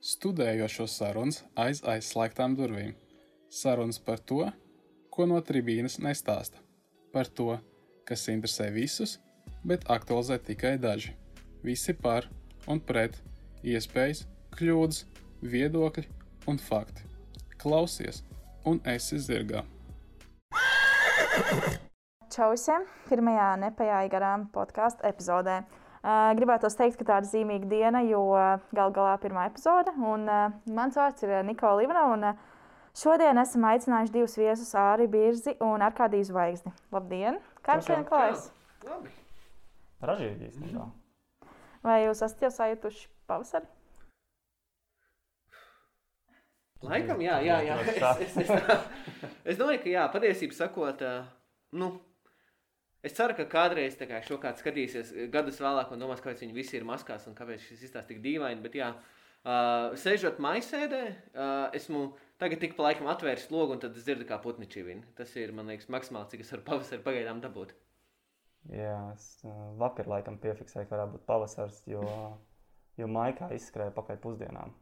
Studējošo sarunas aiz aizslēgtām durvīm. Sarunas par to, ko no tribīnes nestāsta. Par to, kas interesē visus, bet aktualizē tikai daži. Visi par un pret, iespējas, kļūdas, viedokļi un fakti. Klausies, un esi zirgā. Čau visiem! Pirmajā nepajāja garām podkāstu epizodē. Gribētu teikt, ka tā ir zīmīga diena, jo gal galā pirmā epizode. Un, uh, mans vārds ir Nikola uh, šodien esam aicinājuši divus viesus, Āri Birzi un Arkādiju Zvaigzni. Labdien! Kā jums šodien klājas? Labi. Ražīgi īstenībā. Vai jūs esat jau sajutuši pavasari? Laikam, jā, jā, jā. Es, es, es, es domāju, ka jā, patiesībā sakot, nu, Es ceru, ka kādreiz kā, šo kāds skatīsies gadus vēlāk un domās, kāpēc viņi visi ir maskās un kāpēc šis izstāsta tik dīvaini. Bet, jā, uh, sēžot maisēdē, uh, esmu tagad tik pa laikam atvēris logu un tad es dzirdu, kā putni čivina. Tas ir, man liekas, maksimāli, cik es varu pavasarī pagaidām dabūt. Jā, es uh, vakar laikam piefiksēju, ka varētu būt pavasars, jo, jo maikā izskrēja pakaļ pusdienām.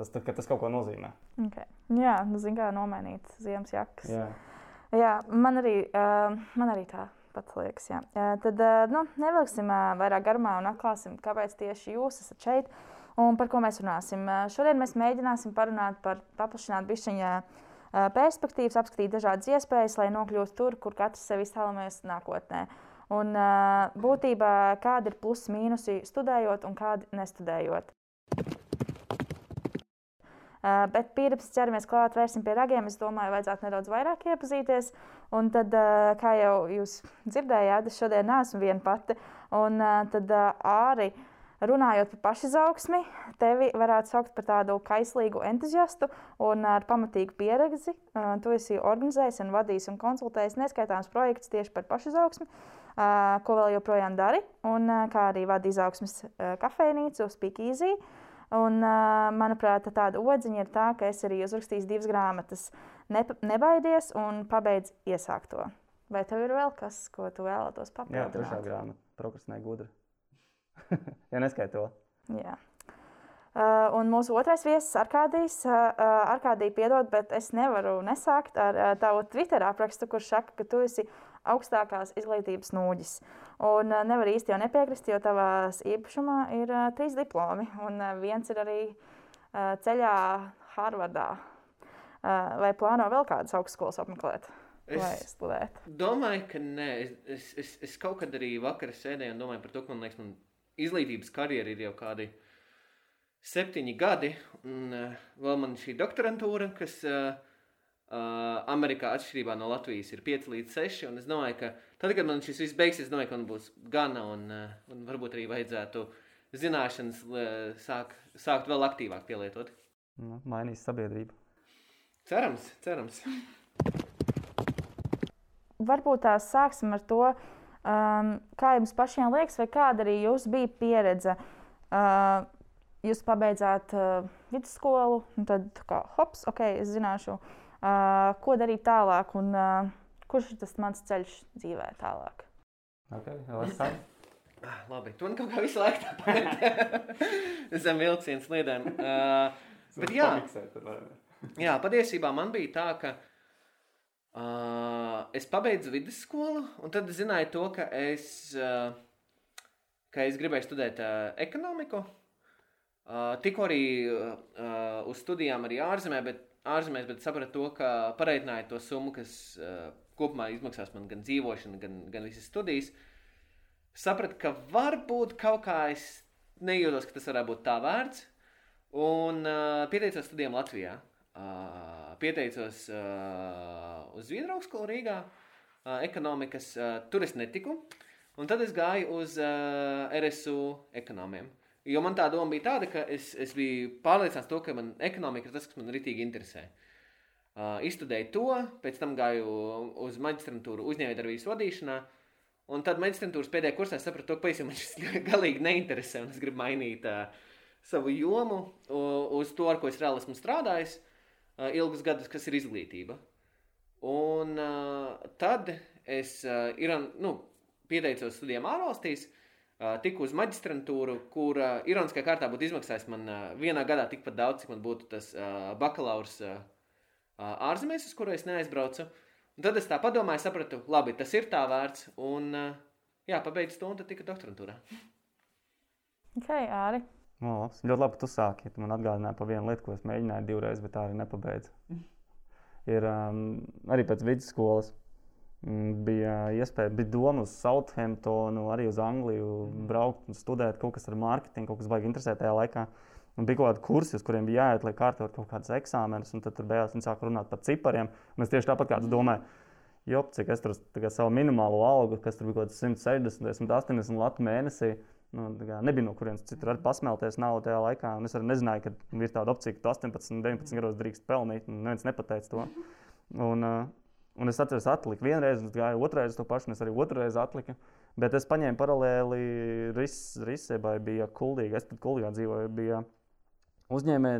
Tas, tā, tas kaut ko nozīmē. Okay. Jā, nu, zinu, kā nomainīt ziemas jakas. Jā. Jā, man arī, uh, man arī tā pats liekas. Jā. Tad nu, nevilksim vairāk garumā un atklāsim, kāpēc tieši jūs esat šeit un par ko mēs runāsim. Šodien mēs mēģināsim parunāt par paplašināt bišķiņā perspektīvas, apskatīt dažādas iespējas, lai nokļūtu tur, kur katrs sevi iztēlojamies nākotnē. Un būtībā kādi ir plusi, mīnusi studējot un kādi nestudējot. Uh, bet pirms ķeramies klāt, vērsim pie ragiem. Es domāju, vajadzētu nedaudz vairāk iepazīties. Un tad, uh, kā jau jūs dzirdējāt, es šodien neesmu viena pati. Un uh, tad arī runājot par pašizaugsmi, tevi varētu saukt par tādu kaislīgu entuziastu un ar pamatīgu pieredzi. Tu esi organizējis, un vadījis un konsultējis neskaitāms projekts tieši par pašizaugsmi, ko vēl joprojām dari, un kā arī vadi izaugsmes kafejnīcu Speak Easy. Un, manuprāt, tāda odziņa ir tā, ka es arī uzrakstīju divas grāmatas. Ne, nebaidies un pabeidz iesākto. Vai tev ir vēl kas, ko tu vēlētos papildināt? Jā, trešā grāmata - prokrastinē gudri. ja neskait to. Jā. Uh, un mūsu otrais viesis, Arkādijs, uh, Arkādija, piedod, bet es nevaru nesākt ar uh, tavu Twitter aprakstu, kurš saka, ka tu esi augstākās izglītības nūģis. Un uh, nevar īsti jau nepiekrist, jo tavās īpašumā ir uh, trīs diplomi, un uh, viens ir arī uh, ceļā Harvardā. Uh, vai plāno vēl kādas augstskolas apmeklēt? Es domāju, ka nē. Es, es, es, kaut kad arī vakarā sēdēju un domāju par to, ka man liekas, man izglītības karjera ir jau kādi septiņi gadi. Un uh, vēl man šī doktorantūra, kas uh, Uh, Amerikā atšķirībā no Latvijas ir 5 līdz 6. Es domāju, ka tad, kad man šis viss beigsies, domāju, ka man būs gana un, uh, un varbūt arī vajadzētu zināšanas uh, sāk, sākt vēl aktīvāk pielietot. Nu, mainīs sabiedrību. Cerams, cerams. Varbūt tā sāksim ar to, um, kā jums pašiem liekas, vai kāda arī jums bija pieredze. Uh, jūs pabeidzāt uh, vidusskolu, un tad kā hops, ok, es zināšu. Uh, ko darīt tālāk un uh, kurš ir tas mans ceļš dzīvē tālāk. Okay. Ah, labi, tu man kaut kā visu laiku tādu zem vilcienu sliedēm. Uh, bet jā, jā, patiesībā man bija tā, ka uh, es pabeidzu vidusskolu, un tad zināju to, ka es, uh, ka es gribēju studēt uh, ekonomiku. Uh, tikko arī uh, uz studijām arī ārzemē, bet ārzemēs, bet sapratu to, ka pareitināja to summu, kas uh, kopumā izmaksās man gan dzīvošana, gan, gan visas studijas. Sapratu, ka varbūt kaut kā es nejūtos, ka tas varētu būt tā vērts. Un uh, pieteicos studijām Latvijā. Uh, pieteicos uh, uz Zviedru augstskolu Rīgā, uh, ekonomikas. Uh, tur es netiku. Un tad es gāju uz uh, RSU ekonomiem. Jo man tā doma bija tāda, ka es, es biju pārliecināts, to, ka man ekonomika ir tas, kas man rītīgi interesē. Uh, izstudēju to, pēc tam gāju uz maģistrantūru uzņēmējdarbības vadīšanā. Un tad maģistrantūras pēdējā kursā sapratu, ka pavisam man šis galīgi neinteresē. Es gribu mainīt uh, savu jomu uh, uz to, ar ko es reāli esmu strādājis uh, ilgus gadus, kas ir izglītība. Un uh, tad es uh, ir, nu, pieteicos studijām ārvalstīs. Uh, uh, tiku uz maģistrantūru, kur uh, ironiskā kārtā būtu izmaksājis man uh, vienā gadā tikpat daudz, cik man būtu tas uh, bakalaurs uh, ārzemēs, uz kuru es neaizbraucu. Un tad es tā padomāju, sapratu, labi, tas ir tā vērts. Un, jā, pabeidzu to un tad tika doktorantūrā. Ok, Arī. No, labs. ļoti labi, ka tu sāki. Tu man atgādināji par vienu lietu, ko es mēģināju divreiz, bet tā arī nepabeidzu. Ir um, arī pēc vidusskolas Mm, bija iespēja, bija doma uz Southamptonu, arī uz Angliju braukt un studēt kaut kas ar mārketingu, kaut kas baigi interesē tajā laikā. Un bija kaut kādi kursi, uz kuriem bija jāiet, lai kārtot kaut kādas eksāmenes, un tad beigās viņi sāka runāt par cipariem. Es tieši tāpat kā es domāju, jo cik es tur savu minimālo algu, kas tur bija kaut kāds 160, 180 latu mēnesī. Nu, nebija no kurienes citur arī pasmelties naudu tajā laikā. Es arī nezināju, ka ir tāda opcija, ka 18, 19 gados drīkst pelnīt. Neviens nepateica to. Un, uh, Un es atceros, atliku vienreiz, un gāju otrreiz to pašu, un es arī otrreiz atliku. Bet es paņēmu paralēli ris, Risēbai, bija kuldīga. Es pat kuldīgā dzīvoju, bija uzņēmē,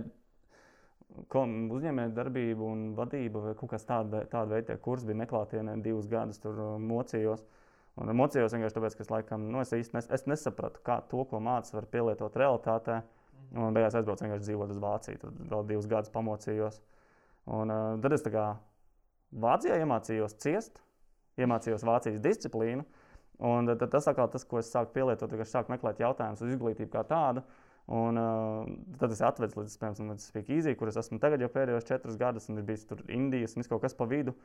uzņēmē darbība un vadība vai kaut kas tāda, tāda veida kurs bija neklātienē divus gadus tur uh, mocījos. Un mocījos vienkārši tāpēc, ka es laikam, nu, es īsti nes, es nesapratu, kā to, ko mācās, var pielietot realitātē. Un beigās aizbraucu vienkārši dzīvot uz Vāciju. Tad vēl divus gadus pamocījos. Un, uh, tad es tā kā Vācijā iemācījos ciest, iemācījos Vācijas disciplīnu. Un tad, tas atkal tas, ko es sāku pielietot, kad es sāku meklēt jautājumus uz izglītību kā tādu. Un, uh, tad es atvedu līdz, piemēram, līdz Speakeasy, kur es esmu tagad jau pēdējos četrus gadus, un ir bijis tur Indijas un kaut kas pa vidu.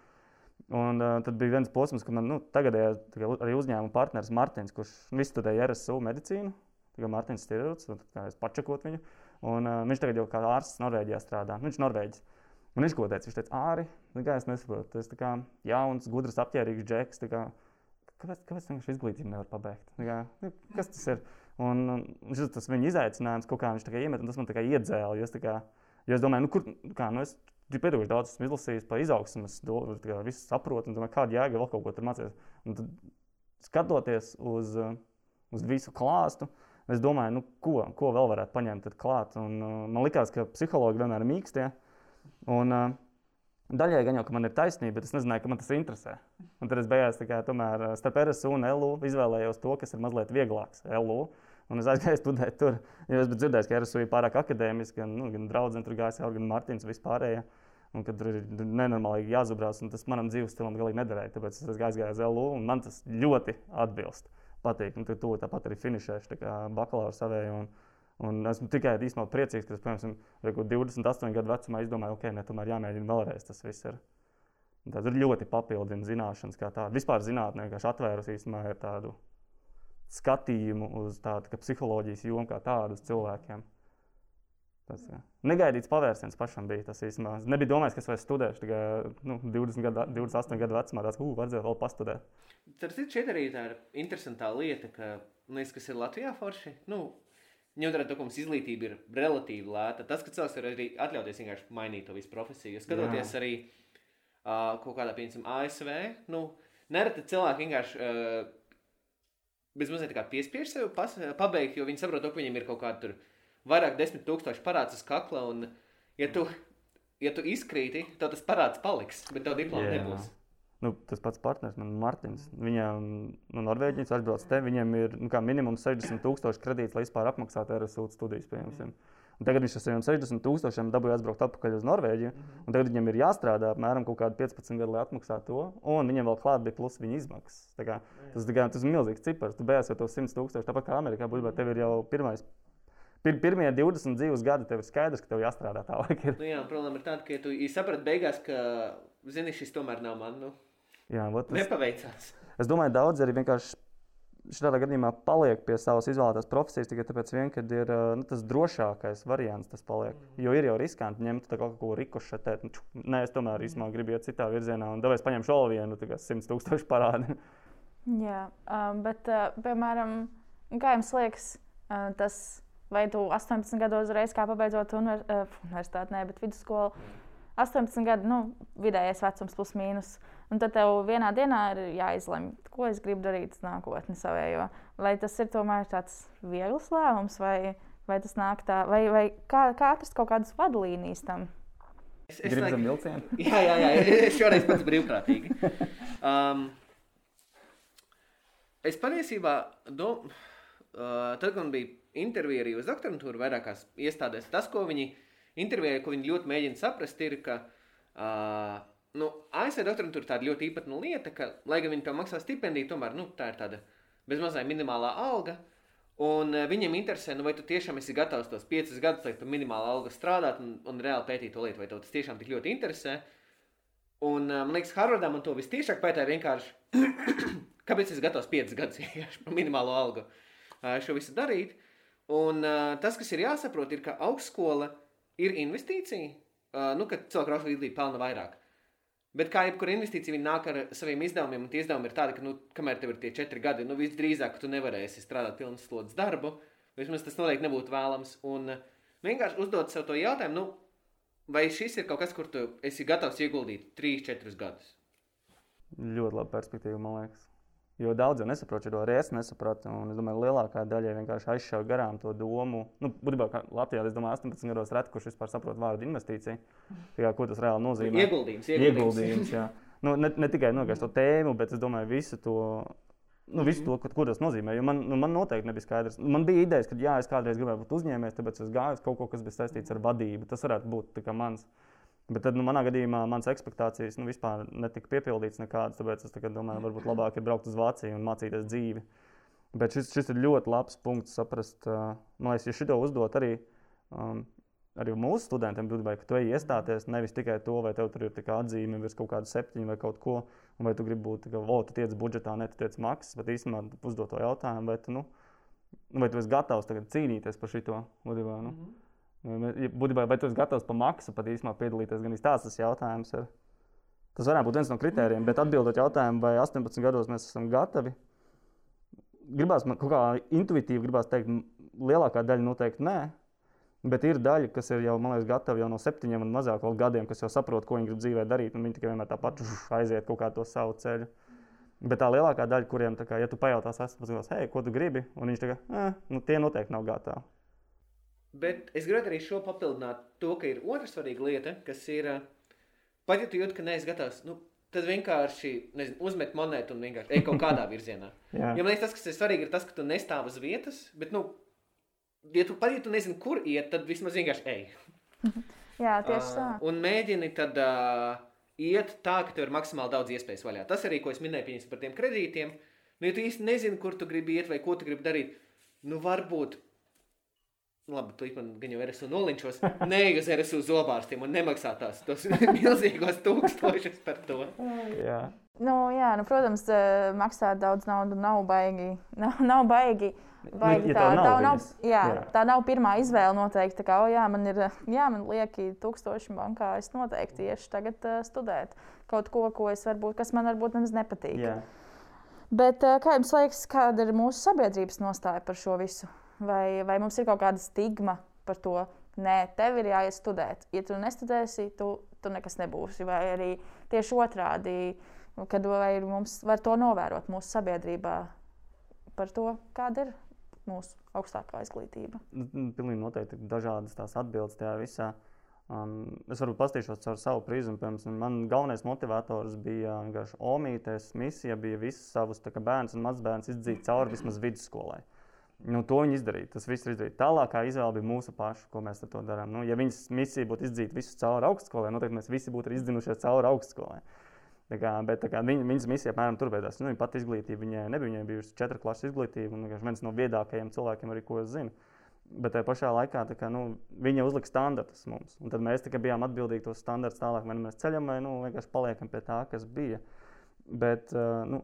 Un, uh, tad bija viens posms, kad man nu, tagadējais arī uzņēmuma partneris Mārtiņš, kurš visu studēja RSU medicīnu. Tagad Mārtiņš Stirruts, kā es pačakot viņu. Un, uh, viņš tagad jau kā ārsts Norvēģijā strādā. Viņš ir Norvēģis. Un viņš ko teica? Viņš teica, Āri, kā es nesaprotu, tas ir jauns, gudrs, apģērbīgs džeks. Kā, kāpēc kāpēc viņš izglītību nevar pabeigt? Kā, nu, kas tas ir? Un, un šis, tas viņa izaicinājums, ko viņš iemet, un tas man iedzēla. Jo es, kā, jo es domāju, nu, kur, kā, nu, es pēdējos daudz esmu izlasījis par izaugsmu, es to visu saprotu, un domāju, kāda jēga vēl kaut ko tur mācīties. Un tad, skatoties uz, uz visu klāstu, es domāju, nu, ko, ko vēl varētu paņemt klāt. Un, uh, man liekas, ka psihologi vienmēr ir mīkstie. Un, uh, Daļai gan jau, ka man ir taisnība, bet es nezināju, ka man tas interesē. Un tad es beigās kā, tomēr, starp RSU un LU izvēlējos to, kas ir mazliet vieglāks. LU. Un es aizgāju studēt tur, jo es biju dzirdējis, ka RSU ir pārāk akadēmiski, gan, nu, gan draugs gājis, jau gan Mārtiņš vispārējie. Un kad tur ir nenormāli jāzubrās, un tas manam dzīves stilam galīgi nederēja. Tāpēc es aizgāju uz LU, un man tas ļoti atbilst. Patīk, un tur tāpat arī finišēšu bakalaura savēju. Un, Un esmu tikai īstenībā priecīgs, ka, piemēram, 28 gadu vecumā izdomāju, ok, ne, tomēr jāmēģina vēlreiz tas viss. Ir. Tas ir ļoti papildina zināšanas, kā tāda. Vispār zinātnē vienkārši atvērusi īstenībā tādu skatījumu uz tādu psiholoģijas jomu kā tādu cilvēkiem. Tas jā. negaidīts pavērsiens pašam bija. Tas īstenībā nebija domājis, ka es vairs studēšu tikai nu, 20, gadu, 28 gadu vecumā. Tas uh, vajadzēja vēl pastudēt. Tas ir arī tā interesanta lieta, ka, liekas, kas ir Latvijā forši. Nu, ņemot vērā to, ka mums izglītība ir relatīvi lēta, tas, ka cilvēks var arī atļauties vienkārši mainīt to visu profesiju. Skatoties Jā. arī uh, kaut kādā, piemēram, ASV, nu, nereti cilvēki vienkārši uh, bez mazliet piespiež sev pas, pabeigt, jo viņi saprot, ka viņiem ir kaut kāda tur vairāk desmit tūkstoši parāds uz kakla, un ja tu, ja tu izkrīti, tad tas parāds paliks, bet tev diploms nebūs. Nu, tas pats partneris, man Martins, viņam no Norvēģijas atbrauc te, viņam ir nu, minimums 60,000 kredīts, lai vispār apmaksātu RSU studijas. Piemēram. Un tagad viņš ar saviem 60 tūkstošiem dabūja atbraukt atpakaļ uz Norvēģiju. Tagad viņam ir jāstrādā apmēram 15 gadu, lai atmaksātu to. Un viņam vēl klāt bija plus viņa izmaksas. Kā, tas, kā, tas ir milzīgs cipars. Tu beigās jau to 100 tūkstoši. Tāpat kā Amerikā, būtībā tev ir jau pirmais. Pir, pirmie 20 dzīves gadi tev ir skaidrs, ka tev jāstrādā tālāk. Nu jā, problēma ir tāda, ka ja tu saprati beigās, ka zini, šis tomēr nav man. Nu. Jā, tas nepaveicās. Es domāju, daudz arī vienkārši šādā gadījumā paliek pie savas izvēlētās profesijas tikai tāpēc, vien, ka ir nu, tas drošākais variants. Tas paliek. Mm. Jo ir jau riskanti ņemt kaut ko rikošetēt. Nu, nē, es tomēr mm. īstenībā gribu iet citā virzienā, un tāpēc paņemšu vēl vienu 100 tūkstošu parādu. Jā, bet, piemēram, kā jums liekas, tas, vai tu 18 gados uzreiz kā pabeidzot universitāti, ne, bet vidusskolu, 18 gadu, nu, vidējais vecums plus mīnus. Uh, Un tad tev vienā dienā ir jāizlemj, ko es gribu darīt nākotnē savējo. Vai tas ir tomēr tāds viegls lēmums, vai, vai tas nāk tā, vai, vai kā, kā atrast kaut kādas vadlīnijas tam? Es, es gribu zem vilcienu. jā, jā, jā, es šoreiz pats brīvprātīgi. Um, es patiesībā domāju uh, tad, kad man bija intervija arī uz doktorantūru vairākās iestādēs, tas, ko viņi intervijā, ko viņi ļoti mēģina saprast, ir, ka uh, nu, ASV doktorantūra tāda ļoti īpatna lieta, ka, lai gan viņi to maksā stipendiju, tomēr nu, tā ir tāda bezmazliet minimālā alga. Un uh, viņiem interesē, nu, vai tu tiešām esi gatavs tos piecus gadus, lai tu minimāli alga strādāt un, un reāli pētīt to lietu, vai tev tas tiešām tik ļoti interesē. Un uh, man liekas, Harvardā man to vistiešāk pētīja vienkārši, kāpēc es gatavs piecus gadus vienkārši par minimālo algu uh, šo visu darīt. Un tas, kas ir jāsaprot, ir, ka augstskola ir investīcija, nu, kad cilvēku izglītība pelna vairāk. Bet kā jebkura investīcija, viņi nāk ar saviem izdevumiem, un tie izdevumi ir tādi, ka, nu, kamēr tev ir tie četri gadi, nu, visdrīzāk tu nevarēsi strādāt pilnas slodzes darbu. Vismaz tas noteikti nebūtu vēlams. Un uh, vienkārši uzdot sev to jautājumu, nu, vai šis ir kaut kas, kur tu esi gatavs ieguldīt 3-4 gadus? Ļoti laba perspektīva, man liekas. Jo daudz jau nesaprot šo arī es nesapratu. Es domāju, lielākā daļa vienkārši aizšauja garām to domu. Nu, būtībā Latvijā, es domāju, 18 gados reti, kurš vispār saprot vārdu investīcija. Kā, ko tas reāli nozīmē? Ieguldījums. Ieguldījums, ieguldījums jā. Nu, ne, ne tikai nu, to tēmu, bet es domāju, visu to. Nu, visu to, ko, ko tas nozīmē. Jo man, nu, man noteikti nebija skaidrs. Man bija idejas, ka, jā, es kādreiz gribēju būt uzņēmējs, tāpēc es gāju uz kaut ko, kas bija saistīts ar vadību. Tas varētu būt mans. Bet tad, nu, manā gadījumā manas expectācijas nu, vispār netika piepildītas nekādas. Tāpēc es domāju, varbūt labāk ir braukt uz Vāciju un mācīties dzīvi. Bet šis, šis ir ļoti labs punkts saprast. Uh, man liekas, ja šito uzdot arī, um, arī mūsu studentiem, būtībā, ka tu ej iestāties nevis tikai to, vai tev tur ir atzīme virs kaut kāda septiņa vai kaut ko, un vai tu gribi būt, ka, o, tu tiec budžetā, ne tu tiec maksas, bet īstenībā uzdot to jautājumu, vai tu, nu, vai tu esi gatavs cīnīties par šito. Būtībā, nu. mm -hmm. Būtībā, vai tu esi gatavs par maksu pat īstenībā piedalīties, gan tāds tas jautājums ir. Tas varētu būt viens no kritērijiem, bet atbildot jautājumu, vai 18 gados mēs esam gatavi, gribās man kaut kā intuitīvi gribās teikt, lielākā daļa noteikti nē. Bet ir daļa, kas ir jau liekas, gatavi jau no septiņiem un mazāk gadiem, kas jau saprot, ko viņi grib dzīvē darīt. Viņi tikai vienmēr tāpat aiziet kaut kā to savu ceļu. Bet tā lielākā daļa, kuriem, kā, ja tu pajautās, esmu, hei, ko tu gribi, un viņš tagad, eh, nu, tie noteikti nav gatavi. Bet es gribētu arī šo papildināt to, ka ir otra svarīga lieta, kas ir, pat ja tu jūti, ka neesi gatavs, nu, tad vienkārši nezinu, uzmet monētu un vienkārši ej kaut kādā virzienā. ja man liekas, tas, kas ir svarīgi, ir tas, ka tu nestāv uz vietas, bet, nu, ja tu pat ja tu nezini, kur iet, tad vismaz vienkārši ej. Jā, tieši tā. Uh, un mēģini tad uh, iet tā, ka tev ir maksimāli daudz iespējas vaļā. Tas arī, ko es minēju par tiem kredītiem. Nu, ja tu īsti nezini, kur tu gribi iet vai ko tu gribi darīt, nu, varbūt Labi, tu man gan jau RSU nolinčos, neej uz RSU zobārstiem un nemaksā tās tos milzīgos tūkstošus par to. Jā. Nu, jā, nu, protams, maksāt daudz naudas nav baigi. Nav, nav baigi. baigi ja tā, nav, tā, nav, jā, jā. tā nav pirmā izvēle noteikti. Tā kā, oh, jā, man ir jā, man lieki tūkstoši bankā, es noteikti iešu tagad uh, studēt kaut ko, ko es varbūt, kas man varbūt nemaz nepatīk. Jā. Bet uh, kā jums liekas, kāda ir mūsu sabiedrības nostāja par šo visu? Vai, vai mums ir kaut kāda stigma par to? Nē, tev ir jāiet studēt. Ja tu nestudēsi, tu, tu nekas nebūsi. Vai arī tieši otrādi, kad mums var to novērot mūsu sabiedrībā par to, kāda ir mūsu augstākā izglītība. Nu, nu, pilnīgi noteikti dažādas tās atbildes tajā visā. Um, es varu pastīšos caur savu prizmu. Man galvenais motivators bija vienkārši omītes misija, bija visas savus bērnus un mazbērnus izdzīt cauri vismaz vidusskolai. Nu, to viņi izdarīja. Tas viss ir izdarīts. Tālākā izvēle bija mūsu paša, ko mēs ar to darām. Nu, ja viņas misija būtu izdzīt visus cauri augstskolai, noteikti mēs visi būtu izdzinušies cauri augstskolai. Tā kā, bet tā kā viņa, viņas misija apmēram tur beidzās. Nu, viņa pati izglītība, viņai nebija, viņai bija četru klases izglītība, un viens no viedākajiem cilvēkiem, arī ko es zinu. Bet tajā pašā laikā kā, nu, viņa uzlika standartus mums. Un tad mēs bijām atbildīgi tos standartus tālāk, vai nu mēs ceļam, vai nu, vienkārši paliekam pie tā, kas bija. Bet, uh, nu,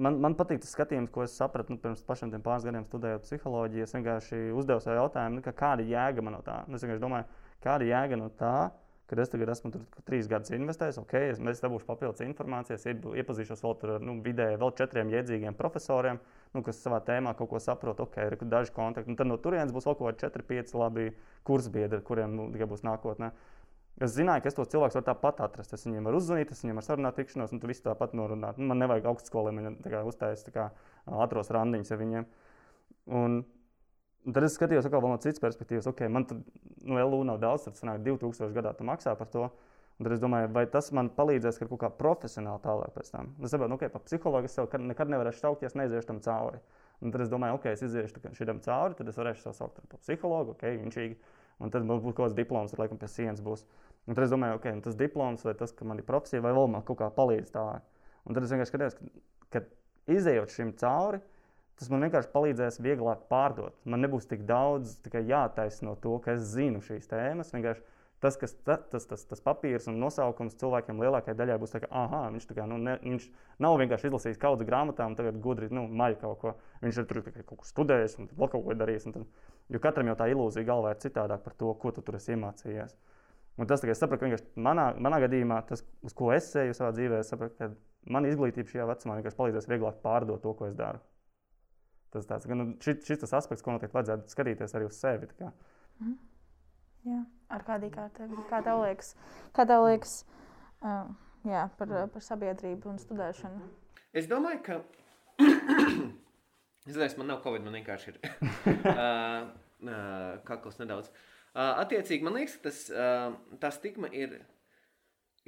Man, man patīk tas skatījums, ko es sapratu nu, pirms pašiem pāris gadiem studējot psiholoģiju. Es vienkārši uzdevu sev jautājumu, nu, kāda ir jēga man no tā. Nu, es vienkārši domāju, kāda jēga no tā, ka es tagad esmu tur trīs gadus investējis, ok, es, es dabūšu papildus informācijas, iepazīšos vēl tur nu, vidēji vēl četriem iedzīgiem profesoriem, nu, kas savā tēmā kaut ko saprot, ok, ir daži kontakti. Un tad no turienes būs vēl kaut kādi 4, 5 labi kursbiedri, kuriem nu, būs nākotnē. Es zināju, ka es tos cilvēkus varu tāpat atrast. Es viņiem varu uzzvanīt, es viņiem varu sarunāt, tikšanos, un tu visu tāpat norunāt. Nu, man nevajag augstskolē, man uztaisīt ātros randiņus ar viņiem. Un, un tad es skatījos no citas perspektīvas, ok, man tur nu, LU nav daudz, tad sanāk 2000 gadā tu maksā par to. Un tad es domāju, vai tas man palīdzēs kaut kā profesionāli tālāk pēc tam. Es saprotu, nu, okay, par psihologu es sev nekad nevarēšu šaukties, neiziešu tam cauri. Un tad es domāju, ok, es iziešu šim cauri, tad es varēšu savu saukt par psihologu, ok, viņš ir. Un tad man būs kaut kāds diploms, tad laikam pie sienas būs. Un tad es domāju, ok, tas diploms vai tas, ka man ir profesija, vai vēl man kaut kā palīdz tā. Un tad es vienkārši skatījos, ka, ka izējot šim cauri, tas man vienkārši palīdzēs vieglāk pārdot. Man nebūs tik daudz jātaisno to, ka es zinu šīs tēmas. Vienkārši tas, kas, tas, tas, tas, tas papīrs un nosaukums cilvēkiem lielākajai daļai būs tāds, ah, viņš, kā, nu, ne, viņš nav vienkārši izlasījis kaut kādu grāmatu un tagad gudri nu, maļ kaut ko. Viņš ir tur kaut ko studējis un vēl kaut ko darījis. Tad, jo katram jau tā ilūzija galvā ir citādāk par to, ko tu tur esi iemācījies. Un tas, ka es sapratu, ka manā, manā gadījumā, tas, uz ko es eju savā dzīvē, es sapratu, ka mana izglītība šajā vecumā vienkārši palīdzēs vieglāk pārdot to, ko es daru. Tas tāds, nu, šis, šis tas aspekts, ko noteikti vajadzētu skatīties arī uz sevi. Mm. Jā, ar kādu kārtību. Kā tev liekas, kā tev liekas uh, jā, par, par sabiedrību un studēšanu? Es domāju, ka. Es domāju, man nav covid, man vienkārši ir uh, uh, kakls nedaudz. Uh, attiecīgi, man liekas, tas, uh, tā stigma ir,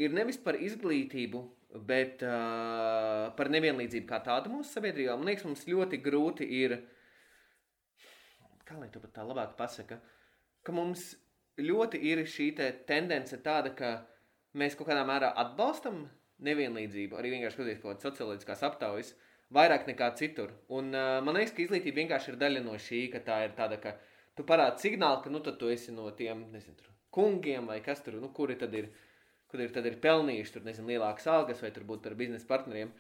ir nevis par izglītību, bet uh, par nevienlīdzību kā tādu mūsu sabiedrībā. Man liekas, mums ļoti grūti ir, kā lai to pat tā labāk pasaka, ka mums ļoti ir šī te tendence tāda, ka mēs kaut kādā mērā atbalstam nevienlīdzību, arī vienkārši skatoties kaut kādas socioloģiskās aptaujas, vairāk nekā citur. Un uh, man liekas, ka izglītība vienkārši ir daļa no šī, ka tā ir tāda, ka tu parādi signālu, ka nu tu esi no tiem, nezinu, tur, kungiem vai kas tur, nu, kuri tad ir, kuri ir, tad ir pelnījuši tur, nezinu, lielākas algas vai tur būt par biznesa partneriem.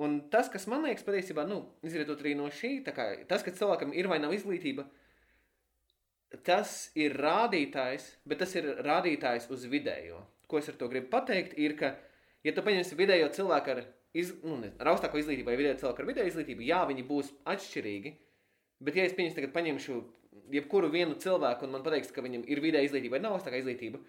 Un tas, kas man liekas patiesībā, nu, izrietot arī no šī, kā, tas, ka cilvēkam ir vai nav izglītība, tas ir rādītājs, bet tas ir rādītājs uz vidējo. Ko es ar to gribu pateikt, ir, ka, ja tu paņemsi vidējo cilvēku ar, iz, nu, ne, ar augstāko izglītību vai vidējo cilvēku ar vidēju izglītību, jā, viņi būs atšķirīgi. Bet, ja es pieņemšu, tagad paņemšu jebkuru vienu cilvēku un man pateiks, ka viņam ir vidēja izglītība vai nav augstākā izglītība,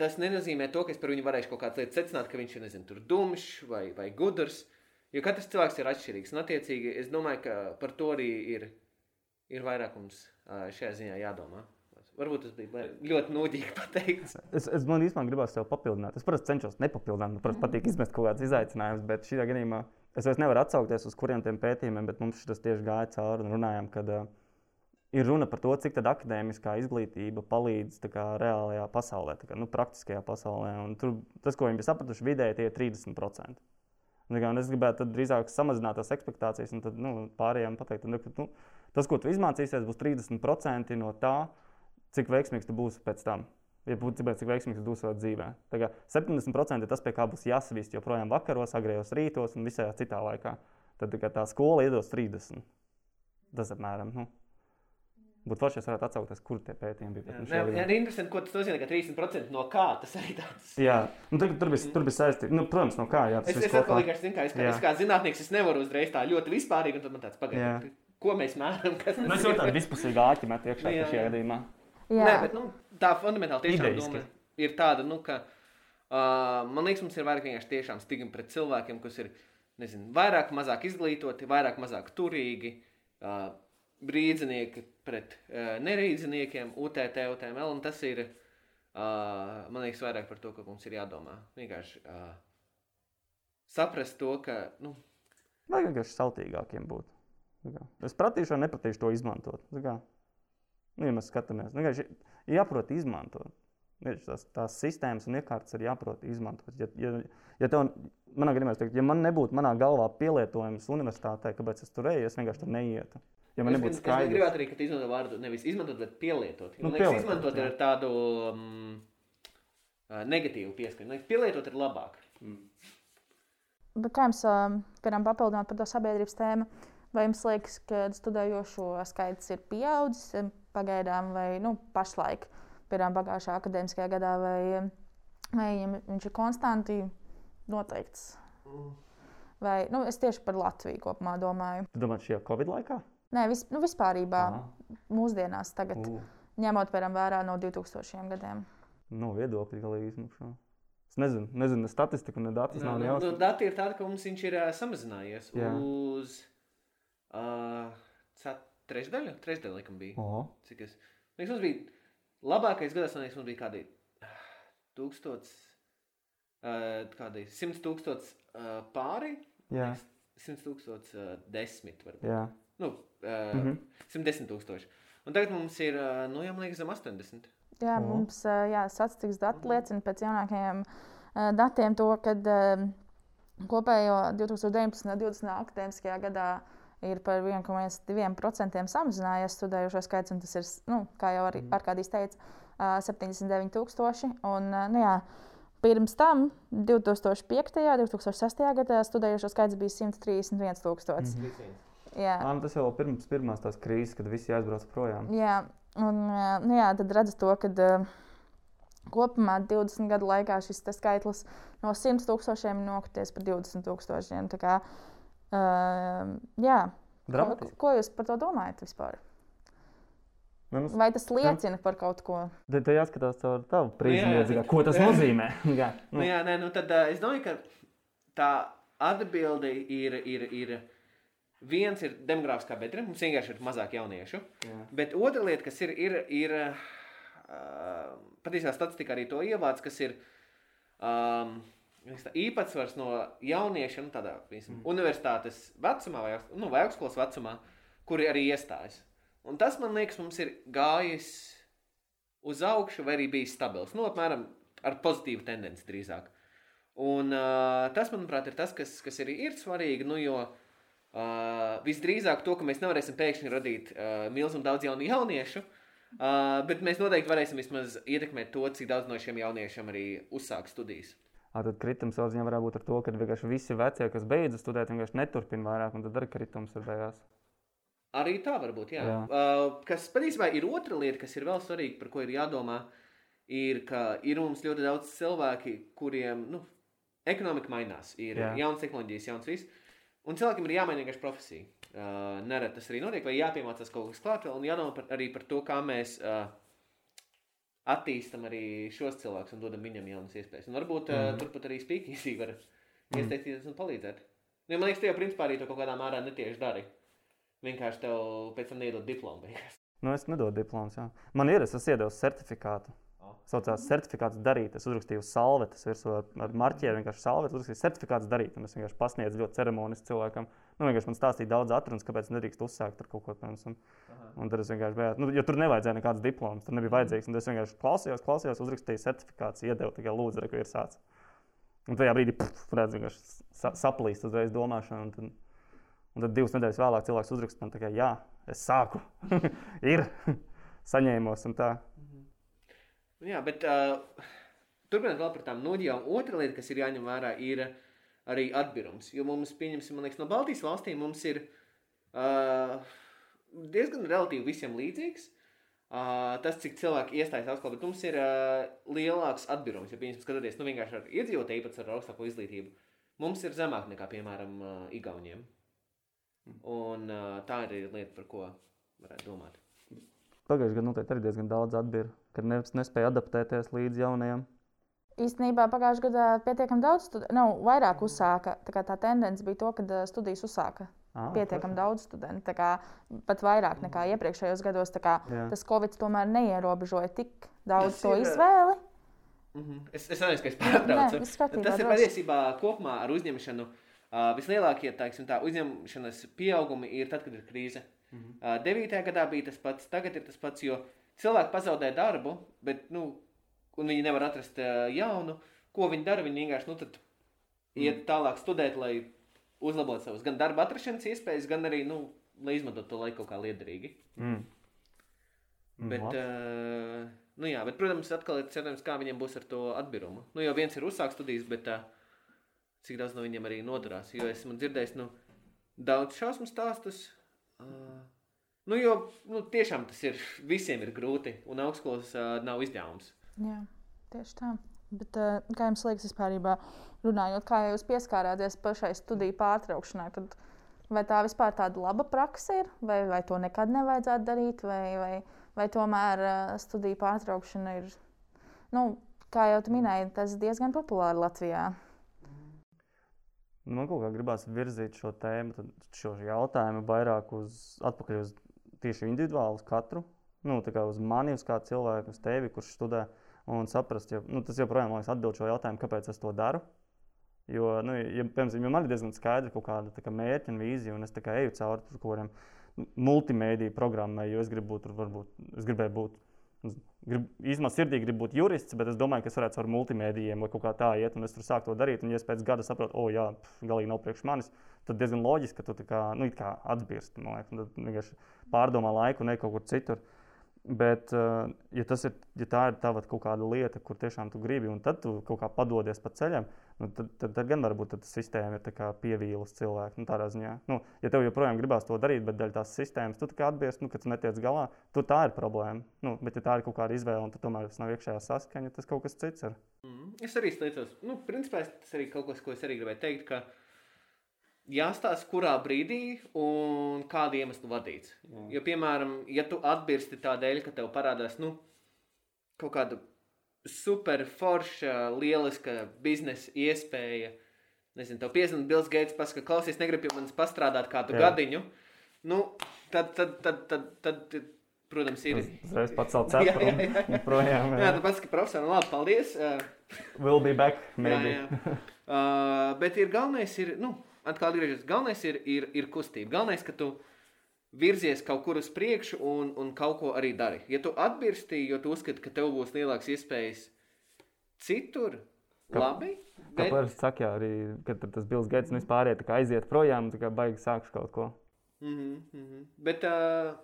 tas nenozīmē to, ka es par viņu varēšu kaut kādas lietas secināt, ka viņš ir, nezinu, dumšs vai, vai gudrs. Jo katrs cilvēks ir atšķirīgs. Un, attiecīgi, es domāju, ka par to arī ir, ir vairāk mums šajā ziņā jādomā. Varbūt tas bija ļoti nudīgi pateikts. Es, es man īstenībā gribētu tevi papildināt. Es parasti cenšos nepapildināt, man parasti patīk izmest kaut kādus izaicinājumus, bet šajā gadījumā es vairs nevaru atsaukties uz kuriem tiem pētījumiem, bet mums tas tieši gāja cauri un runājām, kad uh, ir runa par to, cik akadēmiskā izglītība palīdz kā, reālajā pasaulē, kā, nu, praktiskajā pasaulē. Un tur tas, ko viņi bija sapratuši, vidēji tie ir 30%. Un, es gribētu drīzāk samazināt tās expectācijas un tad, nu, pārējiem pateikt, nu, ka, nu, Tas, ko tu izmācīsies, būs 30% no tā, cik veiksmīgs tu būsi pēc tam. Ja būtu cik, cik veiksmīgs būs savā dzīvē. Tagad 70% ir tas, pie kā būs jāsavīst joprojām vakaros, agrējos rītos un visā citā laikā. Tad tā skola iedos 30. Tas apmēram. Nu. Būtu forši, ja varētu atsaukties, kur tie pētījumi bija. Jā, jā, jā interesanti, ko tas nozīmē, ka 30% no kā tas arī tāds. Jā, nu, tur, tur bija, tur bija saistīts. Nu, protams, no kā. Jā, es, es, kopā... vienkārši, zinu, kā, es, kā, es kā zinātnieks, es nevaru uzreiz tā ļoti vispārīgi, un tad man tāds pagaidām ko mēs mēram. Nu, es jau tādu vispusīgu āķi metu iekšā jā, šajā gadījumā. Jā. Nē, bet nu, tā fundamentāli tiešām doma ir tāda, nu, ka uh, man liekas, mums ir vairāk vienkārši tiešām stigma pret cilvēkiem, kas ir nezinu, vairāk, mazāk izglītoti, vairāk, mazāk turīgi. Uh, Brīdzinieki pret uh, nerīdziniekiem, UTT, UTML, un tas ir, uh, man liekas, vairāk par to, ka mums ir jādomā. Vienkārši uh, saprast to, ka, nu, Vajag vienkārši saltīgākiem būt. Es pratīšu, vai nepratīšu to izmantot. Nu, ja mēs skatāmies, nu, ir jāprot izmantot. Tās, tās sistēmas un iekārtas ir jāprot izmantot. Ja, ja, ja, tev, manā gadījumā, teikt, ja man nebūtu manā galvā pielietojums universitātē, kāpēc es tur eju, es vienkārši tur neietu. Ja man nebūtu skaidrs, es gribētu arī, ka tu izmanto vārdu nevis izmantot, bet pielietot. Nu, liekas, pielietot izmantot jā. ar tādu um, negatīvu pieskaņu. Pielietot ir labāk. Mm. Bet kā jums um, varam papildināt par to sabiedrības tēmu? Vai jums liekas, ka studējošo skaits ir pieaudzis pagaidām vai nu, pašlaik, piemēram, pagājušā akadēmiskajā gadā, vai, vai viņš ir konstanti noteikts? Vai, nu, es tieši par Latviju kopumā domāju. Jūs domājat, šajā Covid laikā? Nē, vis, nu, vispārībā Aha. mūsdienās, tagad, uh. ņemot piemēram, vērā no 2000 gadiem. No viedokļa galīgi izmakšā. Es nezinu, nezinu ne statistiku, ne datus. No, nav no, no, dati ir tādi, ka mums viņš ir uh, samazinājies Jā. uz Uh, trešdaļa, trešdaļa laikam bija. Oho. Cik es? Liekas, mums bija labākais gads, man liekas, mums bija kādi tūkstots, uh, kādi simts tūkstots uh, pāri. Jā. Simts tūkstots uh, desmit varbūt. Jā. Nu, uh, mm -hmm. 110 tūkstoši. Un tagad mums ir, uh, nu, jau man liekas, zem 80. Jā, O. mums uh, jā, statistikas dati liecina pēc jaunākajiem uh, datiem to, ka uh, kopējo 2019. un 2020. akadēmiskajā gadā ir par 1,2% samazinājies studējošo skaits, un tas ir, nu, kā jau arī Arkādijs teica, uh, 79,000. Un, nu, jā, pirms tam, 2005. un 2006. gadā studējošo skaits bija 131,000. Mm. Jā. Ā, nu tas jau pirms pirmās tās krīzes, kad visi aizbrauca projām. Jā, un nu jā, tad redzat to, ka kopumā 20 gadu laikā šis skaitlis no 100 tūkstošiem nokrities par 20 tūkstošiem. Uh, jā, ko, Dramatiski. ko jūs par to domājat vispār? Nu, nu, Vai tas liecina par kaut ko? Te jāskatās caur tavu prizmu, jā. ko tas nozīmē. Jā, Nu, jā, nē, nu tad uh, es domāju, ka tā atbilde ir, ir, ir viens ir demogrāfiskā bedra, mums vienkārši ir mazāk jauniešu. Jā. Bet otra lieta, kas ir, ir, ir uh, patiesībā statistika arī to ievāc, kas ir um, tā, īpatsvars no jauniešiem nu, tādā piemēram, mm. universitātes vecumā vai, nu, vai augstskolas vecumā, kuri arī iestājas. Un tas, man liekas, mums ir gājis uz augšu, vai arī bijis stabils. Nu, apmēram ar pozitīvu tendenci drīzāk. Un uh, tas, manuprāt, ir tas, kas, kas arī ir svarīgi. Nu, jo uh, visdrīzāk to, ka mēs nevarēsim pēkšņi radīt uh, milzumu daudz jaunu jauniešu, uh, bet mēs noteikti varēsim vismaz ietekmēt to, cik daudz no šiem jauniešiem arī uzsāk studijas. Tad kritums savā ziņā varētu būt ar to, ka vienkārši visi vecie, kas beidza studēt, vienkārši neturpina vairāk, un tad arī kritums ir beigās. Arī tā var būt. Jā. Jā. Uh, kas patiesībā ir otra lieta, kas ir vēl svarīga, par ko ir jādomā, ir, ka ir mums ļoti daudz cilvēki, kuriem nu, ekonomika mainās. Ir Jā. jaunas tehnoloģijas, jauns viss. Un cilvēkiem ir jāmaina vienkārši profesija. Uh, Nereti tas arī notiek, vai jāpiemācās kaut kas klāt, vēl, un jādomā par, arī par to, kā mēs uh, attīstam arī šos cilvēkus un dodam viņam jaunas iespējas. Un varbūt uh, Mhm. turpat arī spīkīsī var iesaistīties un palīdzēt. Jo man liekas, tu jau principā arī to kaut kādā mērā netieši dari. Vienkārši tev pēc tam neiedod diplomu. Nu, es nedodu diplomus. Jā. Man ir, es esmu iedevis certifikātu. O. Saucās certifikāts darīt. Es uzrakstīju salvetes virsū ar, ar marķieru, vienkārši salvetes, uzrakstīju certifikāts darīt. Un es vienkārši pasniedzu ļoti ceremoniski cilvēkam. Nu, vienkārši man stāstīja daudz atrunas, kāpēc nedrīkst uzsākt ar kaut ko tādu. Un, tad es vienkārši biju, nu, jo tur nevajadzēja nekādas diplomas, tur nebija vajadzīgs. Un tad es vienkārši klausījos, klausījos, uzrakstīju certifikāciju, iedevu tikai lūdzu, ko ir sācis. Un tajā brīdī, puf, redzu, vienkārši sa saplīst uzreiz domāšana. Un tad, un tad divas nedēļas vēlāk cilvēks uzraksta man, kā, jā, es sāku, ir, saņēmos un tā. Nu Jā, bet uh, turpinot vēl par tām noģijām, otra lieta, kas ir jāņem vērā, ir arī atbirums. Jo mums, pieņemsim, liekas, no Baltijas valstīm mums ir uh, diezgan relatīvi visiem līdzīgs. Uh, tas, cik cilvēki iestājas augstskolas, bet mums ir uh, lielāks atbirums. Ja, pieņemsim, skatoties nu, vienkārši ar iedzīvotāju īpatsvaru ar augstāko izglītību, mums ir zemāk nekā, piemēram, uh, Igauniem. Un uh, tā ir arī lieta, par ko varētu domāt. Pagājušajā gadā noteikti arī diezgan daudz atbīra, kad ne, nespēja adaptēties līdz jaunajiem. Īstenībā pagājušajā gadā pietiekami daudz, studi- nu, vairāk uzsāka. Tā, kā tā tendence bija to, ka ā, studijas uzsāka Ah, pietiekami daudz studentu. tā kā Pat vairāk nekā iepriekšējos gados. kā Jā. Tas Covid tomēr neierobežoja tik daudz Tas to ir, izvēli. Mm -hmm. Es, es nezinu, ka es Nē, pārtraucu. viss kārtībā, Tas ir droši. patiesībā kopumā ar uzņemšanu. Uh, vislielākie teiksim, tā, uzņemšanas pieaugumi ir tad, kad ir krīze. Mm -hmm. uh, 9. gadā bija tas pats, tagad ir tas pats, jo cilvēki pazaudē darbu, bet nu, un viņi nevar atrast uh, jaunu. Ko viņi dara? Viņi vienkārši nu, tad iet tālāk studēt, lai uzlabotu savas gan darba atrašanās iespējas, gan arī nu, lai izmantotu to laiku kaut kā liederīgi. Mm. Bet, uh, nu jā, bet, protams, atkal ir cerams, kā viņiem būs ar to atbirumu. Nu, jo viens ir uzsākt studijas, bet uh, cik daudz no viņiem arī noderās. Jo esmu dzirdējis nu, daudz šausmu stāstus. Uh, nu, jo nu, tiešām tas ir visiem ir grūti, un augstskolas uh, nav izņēmums. Jā, tieši tā. Bet, ā, kā jums liekas, vispār runājot, kā jūs pieskārāties pašai studiju pārtraukšanai, tad vai tā vispār tāda laba praksa ir, vai, vai to nekad nevajadzētu darīt, vai, vai, vai tomēr ā, studiju pārtraukšana ir, nu, kā jau minēji, tas diezgan populāri Latvijā. Nu, Man kaut kā gribās virzīt šo tēmu, šo jautājumu vairāk uz, atpakaļ uz tieši individuāli, uz katru. Nu, tā kā uz mani, uz kādu cilvēku, uz tevi, kurš studē. Un saprast, ja, nu, tas joprojām liekas, atbild šo jautājumu, kāpēc es to daru. Jo, nu, ja, piemēram, ja man ir diezgan skaidra kaut kāda kā mērķa un vīzija, un es eju cauri kaut kādiem multimediju programmai, jo es gribu būt, varbūt, es gribēju būt. Grib, īstenībā sirdī gribu būt jurists, bet es domāju, ka es varētu ar multimedijiem vai kaut kā tā iet, un es tur sāku to darīt. Un, ja es pēc gada saprotu, o, oh, jā, pf, galīgi nav priekš manis, tad diezgan loģiski, ka tu kā, nu, kā atbirsti. Man liekas, tad vienkārši pārdomā laiku, ne kaut kur citur. Uh, Bet, uh, ja, ir, ja tā ir tava kaut kāda lieta, kur tiešām tu gribi, un tad tu kaut kā padodies pa ceļam, nu, tad, tad, tad gan varbūt tad sistēma ir pievīlusi cilvēku. Nu, tādā ziņā, nu, ja tev joprojām gribās to darīt, bet daļa tās sistēmas tu atbies, nu, ka tu netiec galā, tur tā ir problēma. Nu, bet, ja tā ir kaut kāda izvēle, un tomēr tas nav iekšējā saskaņa, tas kaut kas cits ir. Mm, es arī steicos, nu, principā tas arī kaut kas, ko es arī gribēju teikt. Ka jāstāsta, kurā brīdī un kāda iemesla vadīts. Jā. Jo, piemēram, ja tu atbirsti tādēļ, ka tev parādās nu, kaut kāda super forša, lieliska biznesa iespēja, nezinu, tev piezvanīt Bills Gates, pasaka, klausies, negribu pie manis pastrādāt kādu Jā. gadiņu, nu, tad, tad, tad, tad, tad, tad protams, ir. Es pats savu cepuru un projām. Jā, jā tu pats, ka profesionāli, labi, paldies. We'll be back, maybe. Jā, jā. Uh, bet ir galvenais ir, nu, atkal atgriežas. Galvenais ir, ir, ir kustība. Galvenais, ka tu virzies kaut kur uz priekšu un, un kaut ko arī dari. Ja tu atbirsti, jo tu uzskati, ka tev būs lielākas iespējas citur, Kā, labi. Bet... Kā parasti saka, arī, kad tas Bills Gates nu vispār iet, aiziet projām, tā kā baigi sākšu kaut ko. Mm -hmm, mm -hmm. Bet uh,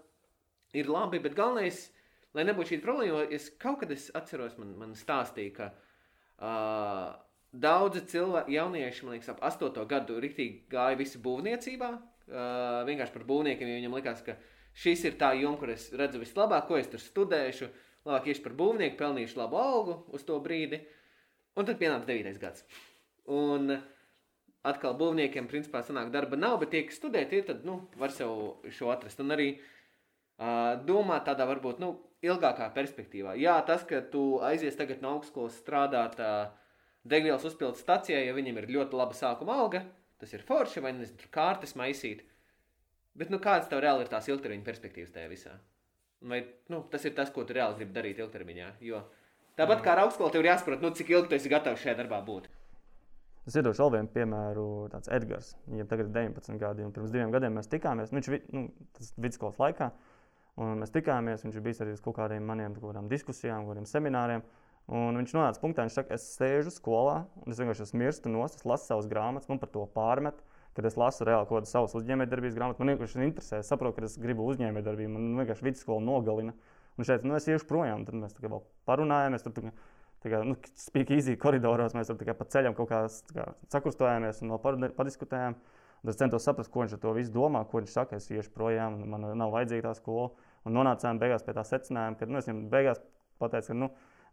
ir labi, bet galvenais, lai nebūtu šī problēma, jo es kaut kad es atceros, man, man stāstīja, ka uh, Daudzi cilvēki, jaunieši, man liekas, ap 8 gadu rītīgi gāja visi būvniecībā. Uh, vienkārši par būvniekiem, jo viņam likās, ka šis ir tā joma, kur es redzu vislabāk, ko es tur studēšu. Labāk iešu par būvnieku, pelnīšu labu algu uz to brīdi. Un tad pienāca 9. gads. Un atkal būvniekiem, principā, sanāk, darba nav, bet tie, kas studē, tie tad, nu, var sev šo atrast. Un arī uh, domāt tādā varbūt, nu, ilgākā perspektīvā. Jā, tas, ka tu aizies tagad no augstskolas strādāt. Uh, degvielas uzpildes stacijai, ja viņiem ir ļoti laba sākuma alga, tas ir forši vai nezinu, tur kārtas maisīt. Bet nu, kādas tev reāli ir tās ilgtermiņa perspektīvas tajā visā? Vai nu, tas ir tas, ko tu reāli gribi darīt ilgtermiņā? Jo tāpat kā ar augstskolu, tev ir jāsaprot, nu, cik ilgi tu esi gatavs šajā darbā būt. Es iedošu vēl vienu piemēru, tāds Edgars. Viņam tagad ir 19 gadi, un pirms diviem gadiem mēs tikāmies. Nu, viņš nu, tas vidusskolas laikā, un mēs tikāmies. Viņš bija arī uz kaut kādiem maniem kaut kādām diskusijām, kaut kādiem semināriem. Un viņš nonāca punktā, viņš saka, es sēžu skolā, un es vienkārši mirstu no es lasu savas grāmatas, man par to pārmet. Kad es lasu reāli kaut kādas savas uzņēmējdarbības grāmatas, man vienkārši interesē, es saprotu, ka es gribu uzņēmējdarbību, man vienkārši vidusskola nogalina. Un šeit, nu, es iešu projām, tad mēs vēl parunājāmies. Tur, tā kā, nu, spīk īzī koridoros, mēs tur pa ceļam kaut kā, kā sakrustojāmies un vēl padiskutējām. Tad es centos saprast, ko viņš ar to visu domā, ko viņš saka. Es iešu projām, man nav vajadzīga tā skola. Un nonācām beigās pie tā secinājuma, ka nu, es viņam beigās pateicu, ka nu,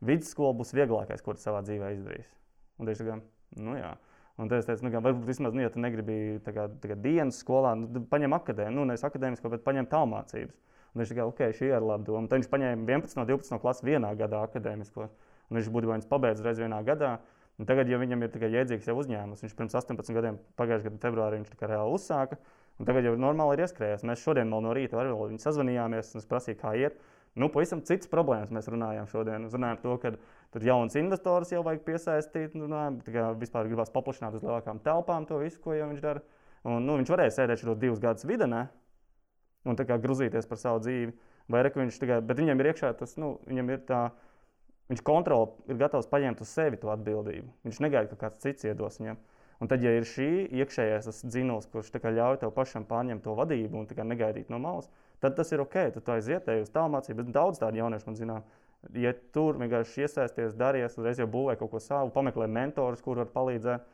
vidusskola būs vieglākais, ko tu savā dzīvē izdarīsi. Un viņš teica, nu jā. Un es teicu, nu, ka varbūt vismaz, nu, ja tu negribi tā kā, tā kā dienas skolā, nu, paņem akadēmiju, nu, nevis akadēmisko, bet paņem tālmācības. Un viņš teica, ok, šī ir laba doma. Tad viņš paņēma 11 no 12 klases vienā gadā akadēmisko. Un viņš būtībā viņus pabeidz reiz vienā gadā. Un tagad, ja viņam ir tikai jēdzīgs jau uzņēmums, viņš pirms 18 gadiem, pagājušajā gadā, februārī, viņš reāli uzsāka. Un tagad jau normāli ir ieskrējies. Mēs šodien no rīta ar viņu sazvanījāmies, un es prasīju, kā iet. Nu, pavisam citas problēmas mēs runājam šodien. Mēs runājam par to, ka tur jauns investors jau vajag piesaistīt. Runājam, kā vispār gribās paplašināt uz lielākām telpām to visu, ko viņš dara. Un, nu, viņš varēja sēdēt šos divus gadus videnē un grūzīties par savu dzīvi. Vai arī viņš tikai, bet viņam ir iekšā tas, nu, viņam ir tā, viņš kontroli, ir gatavs paņemt uz sevi to atbildību. Viņš negaida, ka kāds cits iedos viņam. Un tad, ja ir šī iekšējais dzinulis, kurš ļauj tev pašam pārņemt to vadību un negaidīt no malas, tad tas ir ok. Tad aiziet uz tālmācību. Daudz tādu jauniešu man zinām. Ja tur vienkārši iesaisties, darījies, uzreiz jau būvē kaut ko savu, pameklē mentorus, kur var palīdzēt.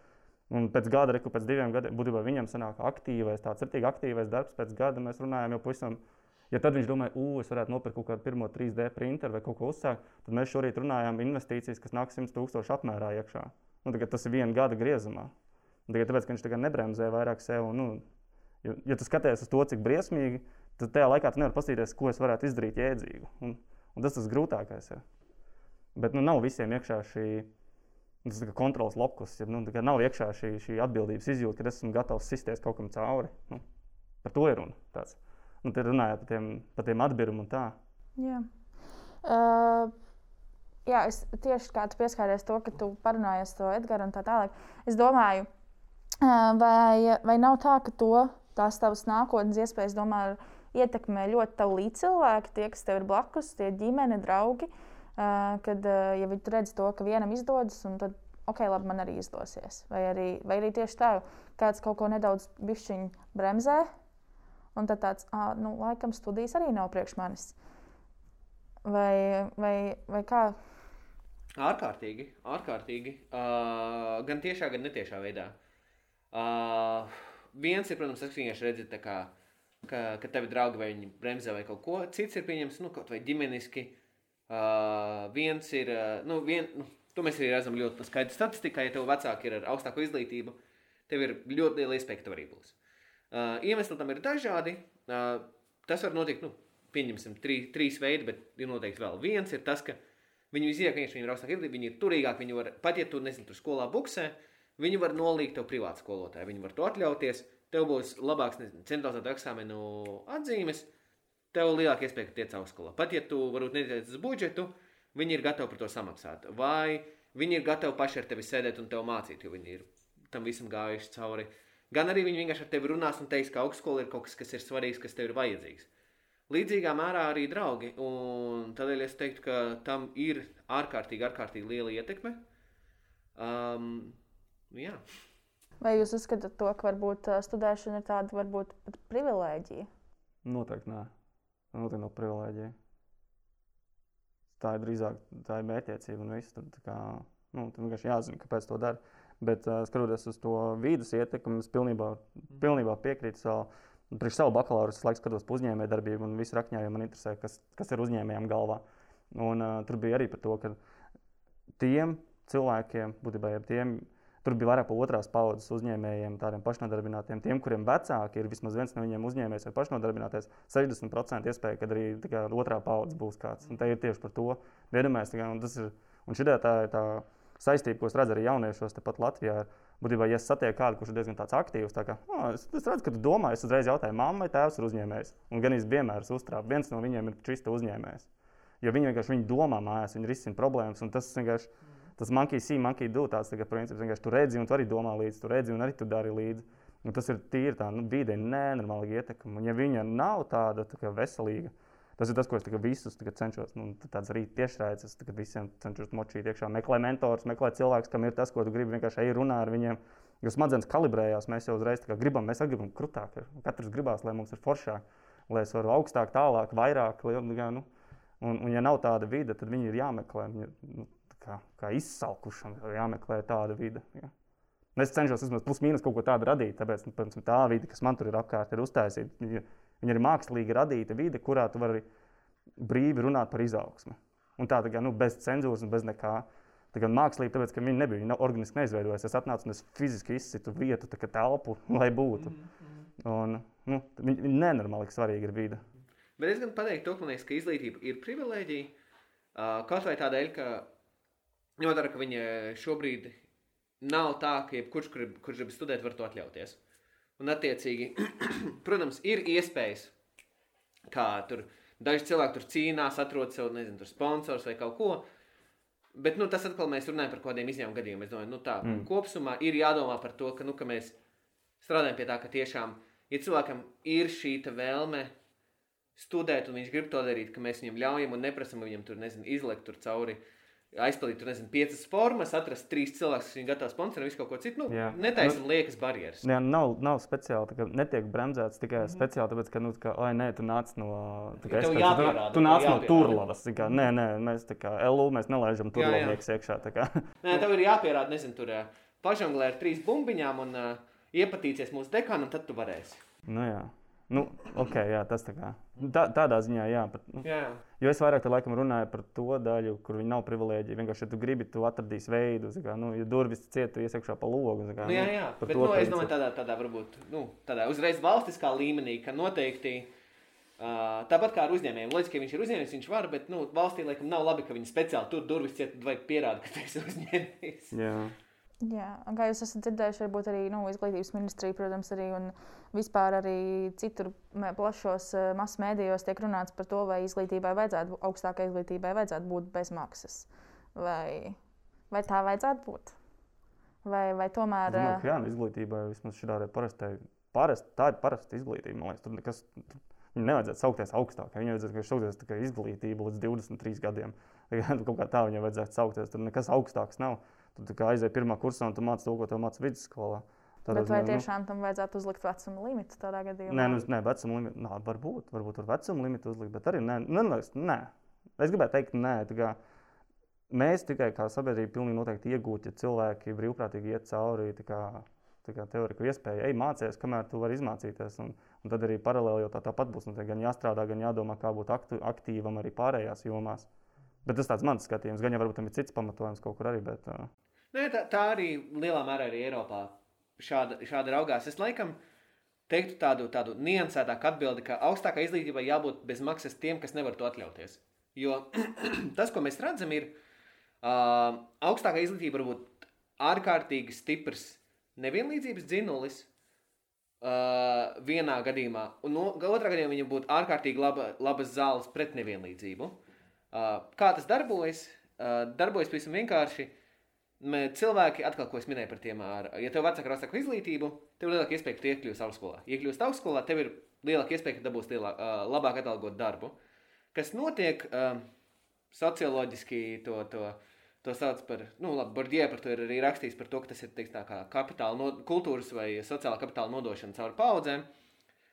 Un pēc gada, reku, pēc diviem gadiem, būtībā viņam sanāk aktīvais, tāds ir aktīvs darbs. Pēc gada mēs runājam jau pavisam. Ja tad viņš domā, ka es varētu nopirkt kaut kādu pirmo 3D printeru vai kaut ko uzsākt, tad mēs šorīt runājam investīcijas, kas nāk 100 tūkstošu apmērā iekšā. Nu, tas ir viena gada griezumā. Un tikai tāpēc, ka viņš nebremzē vairāk sev. Un, nu, ja, ja tu skaties uz to, cik briesmīgi, tad tajā laikā tu nevari paskatīties, ko es varētu izdarīt jēdzīgu. Un, un tas tas grūtākais ir. Bet nu, nav visiem iekšā šī tas, kontrols lokus, ja nu, nav iekšā šī, šī atbildības izjūta, ka esmu gatavs sisties kaut kam cauri. Nu, par to ir runa. Tāds. Nu, Tur runājot par tiem, par tiem atbildumiem un tā. Jā. Uh, jā, es tieši kā tu pieskāries to, ka tu parunājies to Edgars un tā tālāk. Es domāju, uh, vai, vai nav tā, ka to tās tavas nākotnes iespējas, domāju, ietekmē ļoti tavu līdzcilvēku, tie, kas tev ir blakus, tie ģimene, draugi. Kad ja viņi redz to, ka vienam izdodas, tad ok, labi, man arī izdosies. Vai arī, vai arī tieši tā, kāds kaut ko nedaudz bremzē, un tad tāds, ah, nu, laikam, studijas arī nav priekš manis. Vai, vai, vai kā? Ārkārtīgi, ārkārtīgi. Uh, gan tiešā, gan netiešā veidā. Uh, viens ir, protams, tas, ka vienkārši redzi, kā, ka, ka tevi draugi vai viņi bremzē vai kaut ko. Cits ir pieņems, nu, kaut vai ģimeniski. Uh, viens ir, uh, nu, vien, nu, to mēs arī redzam ļoti skaidri statistikā, ja tev vecāki ir ar augstāku izglītību, tev ir ļoti liela iespēja, ka tev arī būs. Uh, iemesli tam ir dažādi. Uh, tas var notikt, nu, pieņemsim, trī, trīs veidi, bet ir noteikti vēl viens. Ir tas, ka viņi iziet, ka viņi ir augstāki izglītīgi, viņi ir turīgāki, viņi var, pat ja tu nezini, tur skolā buksē, viņi var nolīgt tev privātu skolotāju, viņi var to atļauties. Tev būs labāks centralizēta eksāmenu atzīmes, tev lielāka iespēja, ka tiec augstskolā. Pat ja tu varbūt netiec uz budžetu, Viņi ir gatavi par to samaksāt. Vai viņi ir gatavi paši ar tevi sēdēt un tev mācīt, jo viņi ir tam visam gājuši cauri. Gan arī viņi vienkārši ar tevi runās un teiks, ka augstskola ir kaut kas, kas ir svarīgs, kas tev ir vajadzīgs. Līdzīgā mērā arī draugi. Un tādēļ es teiktu, ka tam ir ārkārtīgi, ārkārtīgi liela ietekme. Um, jā. Vai jūs uzskatāt, to, ka varbūt studēšana ir tāda varbūt pat privilēģija? Noteikti nē. Noteikti nav privilēģija tā ir drīzāk tā ir mērķiecība un viss. Tur, kā, nu, tur vienkārši jāzina, kāpēc to dara. Bet uh, skatoties uz to vīdes ietekmi, es pilnībā, pilnībā piekrītu savu. Priekš savu bakalaura es laiku skatos uz uzņēmējdarbību, un visu rakņā jau man interesē, kas, kas ir uzņēmējiem galvā. Un, uh, tur bija arī par to, ka tiem cilvēkiem, būtībā tiem Tur bija vairāk par otrās paudzes uzņēmējiem, tādiem pašnodarbinātiem. Tiem, kuriem vecāki ir vismaz viens no viņiem uzņēmējs vai pašnodarbinātais, 60% iespēja, ka arī kā, otrā paudze būs kāds. Un te ir tieši par to vienamēs. Un, ir, un šī tā ir tā saistība, ko es redzu arī jauniešos tepat Latvijā. Būtībā, ja es satieku kādu, kurš ir diezgan aktīvs, tā kā, oh, es, es redzu, ka tu domā, es uzreiz jautāju, mamma vai tēvs ir uzņēmējs. Un gan īstenībā vienmēr uztrāp. Viens no viņiem ir čista uzņēmējs. Jo viņi vienkārši viņi domā mājās, viņi risina problēmas. Tas vienkārši tas monkey see, monkey do. Tāds tā princips vienkārši tu redzi un tu arī domā līdzi, tu redzi un arī tu dari līdzi. Un tas ir tīri tā, nu, vide nenormāli ietekme. Un ja viņa nav tāda tā veselīga, tas ir tas, ko es visus cenšos. Nu, tāds arī tiešraides, es visiem cenšos močīt iekšā. Meklē mentors, meklē cilvēks, kam ir tas, ko tu gribi vienkārši ej runā ar viņiem. Jo smadzenes kalibrējās, mēs jau uzreiz gribam, mēs arī gribam krūtāk. Katrs gribās, lai mums ir foršāk, lai es varu augstāk, tālāk, vairāk. Nu, un, un, ja nav tāda vide, tad viņi ir jāmeklē. Viņi, nu, kā, kā izsalkušam, jāmeklē tāda vide. Ja. Es cenšos vismaz plus-mínus kaut ko tādu radīt, tāpēc nu, protams, tā vide, kas man tur ir apkārt, ir uztaisīta. Viņa, viņa ir mākslīgi radīta vide, kurā tu vari brīvi runāt par izaugsmu. Un tā, tā kā, nu, bez cenzūras un bez nekā. Tā kā mākslīgi, tāpēc, ka viņi nebija, viņi organiski neizveidojas. Es atnācu un es fiziski izsitu vietu, tā kā telpu, lai būtu. Mm -hmm. Un, nu, viņi, viņi nenormāli svarīgi ir vide. Bet es gan pateiktu, to, ka, liekas, ka izglītība ir privilēģija. Kaut vai tādēļ, ka vērā, ka viņa šobrīd nav tā, ka jebkurš, kur, kurš grib studēt, var to atļauties. Un, attiecīgi, protams, ir iespējas, kā tur daži cilvēki tur cīnās, atrod sev, nezinu, tur sponsors vai kaut ko. Bet nu, tas atkal mēs runājam par kaut kādiem izņēmumu gadījumiem. Es domāju, nu, tā mm. kopumā ir jādomā par to, ka, nu, ka mēs strādājam pie tā, ka tiešām, ja cilvēkam ir šī vēlme studēt, un viņš grib to darīt, ka mēs viņam ļaujam un neprasam viņam tur, nezinu, izlekt tur cauri uh, aizpildīt, tur nezinu, piecas formas, atrast trīs cilvēkus, kas viņu gatavs sponsorēt, visu kaut ko citu. Nu, netaisnām nu, liekas barjeras. Jā, nav, nav speciāli, tā, netiek bremzēts tikai mm -hmm. speciāli, tāpēc, ka, nu, kā, oi, nē, tu nāc no, kā, es, jāpierāda, tu, tu nāc no turlavas. Kā, nē, nē, mēs tā kā LU, mēs nelaižam turlavnieks iekšā. nē, tev ir jāpierāda, nezinu, tur pažanglē ar trīs bumbiņām un uh, iepatīcies mūsu dekānam, tad tu varēsi. Nu, jā. Nu, okay, jā, tas tā kā, tā, tādā ziņā, jā, bet, nu, jā. Jo es vairāk laikam, runāju par to daļu, kur viņi nav privilēģija. Vienkārši, ja tu gribi, tu atradīsi veidu, kā, nu, ja durvis ciet, tu iesiekšā pa logu. Kā, nu, jā, jā. Nu, bet, nu, es domāju, tādā, tādā varbūt nu, tādā uzreiz valstiskā līmenī, ka noteikti. Uh, tāpat kā ar uzņēmējiem, loģiski, ka viņš ir uzņēmējs, viņš var, bet nu, valstī laikam nav labi, ka viņi speciāli tur durvis ciet, vajag pierādīt, ka tas ir uzņēmējs. Jā. Jā, kā jūs esat dzirdējuši, varbūt arī nu, izglītības ministrija, protams, arī un vispār arī citur plašos eh, masu mēdījos tiek runāts par to, vai izglītībai vajadzētu, augstākai izglītībai vajadzētu būt bez maksas. Vai, vai tā vajadzētu būt? Vai, vai tomēr. Jā, nu, izglītībai vismaz šādā parastai, parast, tā ir parasta izglītība. Man liekas, tur nekas. Viņam nevajadzētu saukties augstākai. Viņam vajadzētu saukties tikai izglītība līdz 23 gadiem. Kaut kā tā viņam vajadzētu saukties. Tur nekas augstāks nav. Tu aizēji pirmā kursā un tu māci to, ko tu māci vidusskolā. Tādā Bet vai ziņā, tiešām nu, tam vajadzētu uzlikt vecuma limitu tādā gadījumā? Nē, nu, nē vecuma limitu. Nā, varbūt, varbūt tur vecuma limitu uzlikt, bet arī nē. nē, nē. Es gribēju teikt, nē. Mēs tikai kā sabiedrība pilnīgi noteikti iegūtu, ja cilvēki brīvprātīgi iet cauri teoriju iespēju, ej mācīties, kamēr tu vari izmācīties. Un, un tad arī paralēli jau tā, tāpat būs. Nu, gan jāstrādā, gan jādomā, kā būt aktu, aktīvam arī pārējās jomās. Bet tas ir mans skatījums. Gan jau varbūt tam ir cits pamatojums kaut kur arī. Bet, uh... Nē, tā, tā arī lielā mērā arī Eiropā šāda, šāda raugās. Es laikam teiktu tādu, tādu niansētāku atbildi, ka augstākai izglītībai jābūt bez maksas tiem, kas nevar to atļauties. Jo tas, ko mēs redzam, ir uh, augstākā izglītība var būt ārkārtīgi stiprs nevienlīdzības dzinulis. Uh, vienā gadījumā, un no, otrā gadījumā viņam būtu ārkārtīgi laba, labas zāles pret nevienlīdzību. Uh, kā tas darbojas? Uh, darbojas pavisam vienkārši. Cilvēki, atkal, ko es minēju par tiem, ar, ja tev vecāka ir augstāka izglītība, tev ir lielāka iespēja, ka tu iekļūsi augstskolā. Iekļūsi augstskolā, tev ir lielāka iespēja, ka dabūsi lielā, uh, labāk atalgot darbu. Kas notiek socioloģiski, to, to, to sauc par, nu, labi, Bordjē par to ir arī rakstījis par to, ka tas ir, teiks, tā kā kapitāla, no, kultūras vai sociālā kapitāla nodošana caur paudzēm.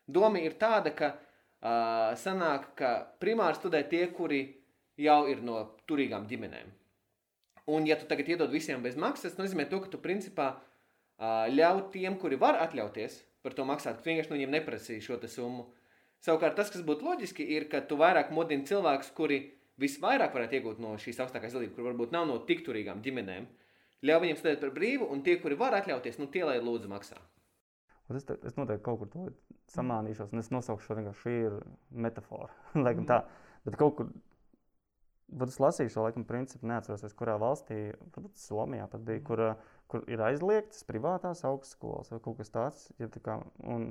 Doma ir tāda, ka uh, sanāk, ka primāri studē tie, kuri jau ir no turīgām ģimenēm. Un, ja tu tagad iedod visiem bez maksas, tas nozīmē to, ka tu principā ļauj tiem, kuri var atļauties par to maksāt, ka vienkārši no viņiem neprasīja šo summu. Savukārt tas, kas būtu loģiski, ir, ka tu vairāk modini cilvēkus, kuri visvairāk varētu iegūt no šīs augstākās izglītības, kur varbūt nav no tik turīgām ģimenēm, ļauj viņiem studēt par brīvu, un tie, kuri var atļauties, nu tie lai lūdzu maksā. Es, te, es noteikti kaut kur to samānīšos, un es nosaukšu šo vienkārši šī ir metāfora. Laikam tā, bet kaut kur Bet es lasīju šo laikam principu, neatceros, kurā valstī, varbūt Somijā pat bija, kur, kur ir aizliegtas privātās augstskolas vai kaut kas tāds. Ja tā kā, un,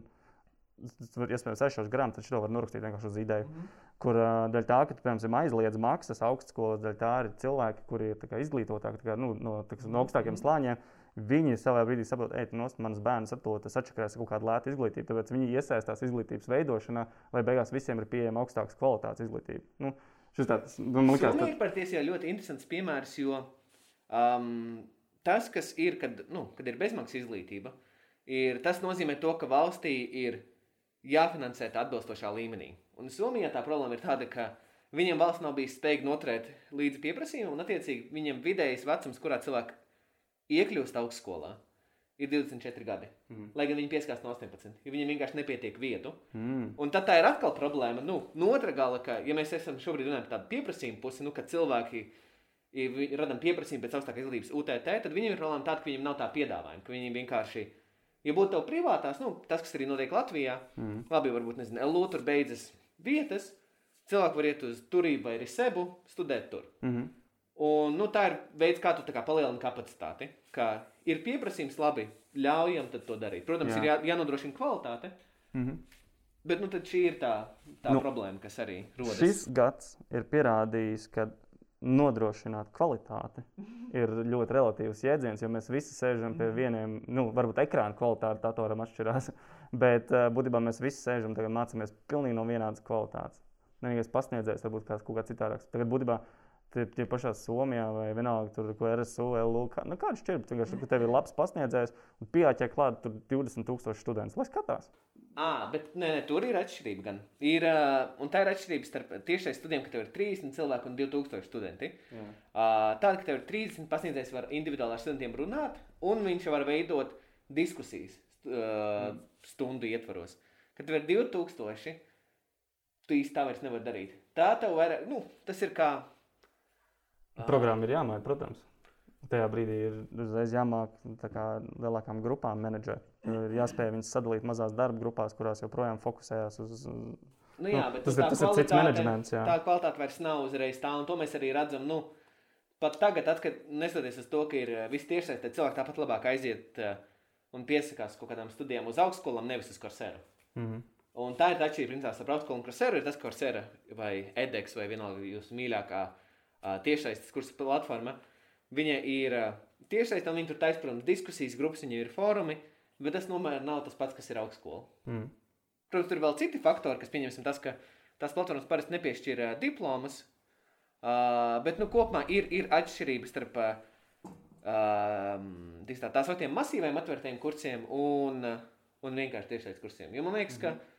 Iespējams, sešos grāmatus, tad šo var norakstīt vienkārši uz ideju. Mm -hmm. Kur dēļ tā, ka, piemēram, aizliedz maksas augstskolas, dēļ tā ir cilvēki, kuri ir izglītotāki kā, nu, no, tiksim, no augstākiem mm -hmm. slāņiem. Viņi savā brīdī saprot, ej, no manas bērnas ar to atšķirās kaut kāda lēta izglītība. Tāpēc viņi iesaistās izglītības veidošanā, lai beigās visiem ir pieejama augstākas kvalitātes izglītība. Nu, Šis tāds man liekas, ka... ir patiesībā ļoti interesants piemērs, jo um, tas, kas ir, kad, nu, kad ir bezmaksas izglītība, ir, tas nozīmē to, ka valstī ir jāfinansē tā atbilstošā līmenī. Un Somijā tā problēma ir tāda, ka viņiem valsts nav bijis spējīga noturēt līdzi pieprasījumu, un attiecīgi viņiem vidējais vecums, kurā cilvēki iekļūst augstskolā, ir 24 gadi. Mm. Lai gan viņi pieskās no 18, jo viņiem vienkārši nepietiek vietu. Mm. Un tad tā ir atkal problēma. Nu, no otra gala, ka, ja mēs esam šobrīd runājam par tādu pieprasījumu pusi, nu, kad cilvēki ja radām pieprasījumu pēc augstākās izglītības UTT, tad viņiem ir problēma tāda, ka viņiem nav tā piedāvājuma, ka viņiem vienkārši. Ja būtu tev privātās, nu, tas, kas arī notiek Latvijā, mm. labi, varbūt, nezinu, LU tur beidzas vietas, cilvēki var iet uz turību vai risebu, studēt tur. Mm -hmm. Un, nu, tā ir veids, kā tu kā palielini kapacitāti. Kā ir pieprasījums, labi, ļaujam to darīt. Protams, Jā. ir jā, jānodrošina kvalitāte. Mm -hmm. Bet nu, šī ir tā, tā nu, problēma, kas arī rodas. Šis gads ir pierādījis, ka nodrošināt kvalitāti ir ļoti relatīvs jēdziens, jo mēs visi sēžam pie mhm. vieniem, nu, varbūt ekrāna kvalitāte datoram atšķirās, bet uh, būtībā mēs visi sēžam un mācāmies pilnīgi no vienādas kvalitātes. Vienīgais pasniedzējs varbūt kāds kaut kā citādāks. Tagad būtībā Tie, tie pašā Somijā vai vienalga, tur, ko RSU, LU. Kā, nu, kāda šķirba? Vienkārši, ka tev ir labs pasniedzējs un pieķer klāt 20,000 studentus. Lai skatās. À, bet nē, nē, tur ir atšķirība. Gan. Ir, un tā ir atšķirība starp tiešai studijiem, ka tev ir 30 cilvēki un 2000 studenti. Jā. Tāda, ka tev ir 30 pasniedzējs, var individuāli ar studentiem runāt, un viņš var veidot diskusijas stundu ietvaros. Kad tev ir 2000, tu īsti tā vairs nevari darīt. Tā tev vairāk, nu, tas ir kā Programma ir jāmaina, protams. Tajā brīdī ir uzreiz jāmāk kā, lielākām grupām menedžēt. Ir jāspēj viņus sadalīt mazās darba grupās, kurās joprojām fokusējās uz. Nu, jā, nu, tas, ir, tas ir cits menedžments. Jā. Tā kvalitāte vairs nav uzreiz tā, un to mēs arī redzam. Nu, pat tagad, atskat, neskatoties uz to, ka ir eh, viss tiešsaistē, cilvēki tāpat labāk aiziet uh, un piesakās kaut kādām studijām uz augstskolām, nevis uz korseru. Mm -hmm. Un tā ir tā atšķirība starp augstskolu un korseru. Ir tas, korsera vai edeks vai vienalga jūsu mīļākā tiešsaistes kursa platforma. Viņa ir tiešsaistē, un viņi tur taisa, protams, diskusijas grupas, viņiem ir fórumi, bet tas tomēr nav tas pats, kas ir augstskola. Mm. Protams, tur ir vēl citi faktori, kas pieņemsim tas, ka tās platformas parasti nepiešķir uh, diplomas, uh, bet nu, kopumā ir, ir atšķirības starp uh, tā, tā sauktiem masīviem atvērtiem kursiem un, un vienkārši tiešsaistes kursiem. Jo man liekas, ka mm -hmm.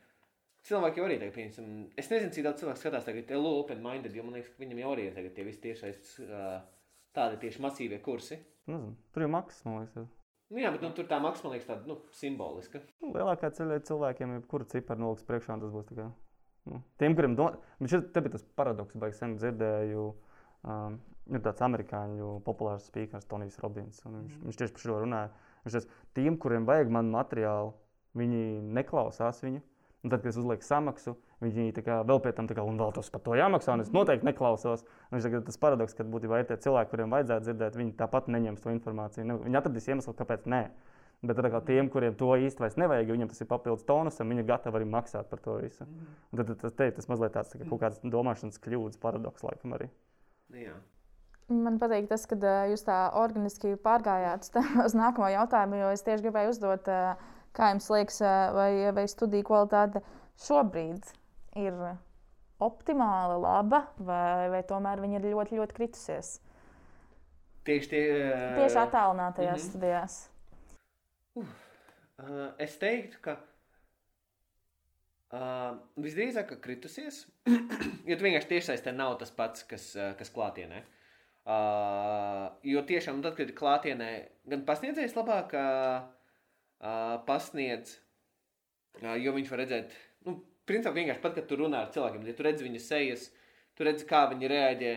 Cilvēki jau arī tagad pieņemsim, es nezinu, cik daudz cilvēku skatās tagad LO Open Minded, jo man liekas, ka viņam jau arī ir tagad tie visi tiešsaistes uh, tādi tieši masīvie kursi. Nezinu, tur ir maksas, man liekas. Nu, jā, bet nu, tur tā maksa, man liekas, tāda nu, simboliska. Nu, lielākā ceļā cilvēkiem, jebkura cipara noliks priekšā, tas būs tikai. Nu, tiem, kuriem do... šis, te bija tas paradoks, ka sen dzirdēju, um, ir tāds amerikāņu populārs speakers, Tonijs Robins. Viņš, mm. viņš tieši par šo runāja. Viņš teica, tiem, kuriem vajag man materiālu, viņi neklausās viņu. Un tad, kad es uzlieku samaksu, viņi kā, vēl pēc tam kā, un vēl tas par to jāmaksā, un es noteikti neklausos. Un viņš saka, tas paradoks, ka būtībā ir tie cilvēki, kuriem vajadzētu dzirdēt, viņi tāpat neņems to informāciju. Ne, viņi atradīs iemeslu, kāpēc nē. Bet kā, tiem, kuriem to īsti vairs nevajag, viņiem tas ir papildus tonusam, viņi ir gatavi arī maksāt par to visu. Un tad tas, te, tas mazliet tāds tā kā kaut kāds domāšanas kļūdas paradoks laikam arī. Jā. Man patīk tas, ka jūs tā organiski pārgājāt uz nākamo jautājumu, jo es tieši gribēju uzdot, kā jums liekas, vai, vai studiju kvalitāte šobrīd ir optimāli laba, vai, vai tomēr viņa ir ļoti, ļoti kritusies? Tieši, tie, tieši attālinātajās mm -hmm. studijās. Uh, es teiktu, ka uh, visdrīzāk kritusies, jo vienkārši tiešsaistē nav tas pats, kas, uh, kas klātienē. Uh, jo tiešām tad, kad ir klātienē, gan pasniedzējs labāk uh, uh, pasniedz, jo viņš var redzēt, nu, principā vienkārši pat, kad tu runā ar cilvēkiem, ja tu redzi viņu sejas, tu redzi, kā viņi reaģē,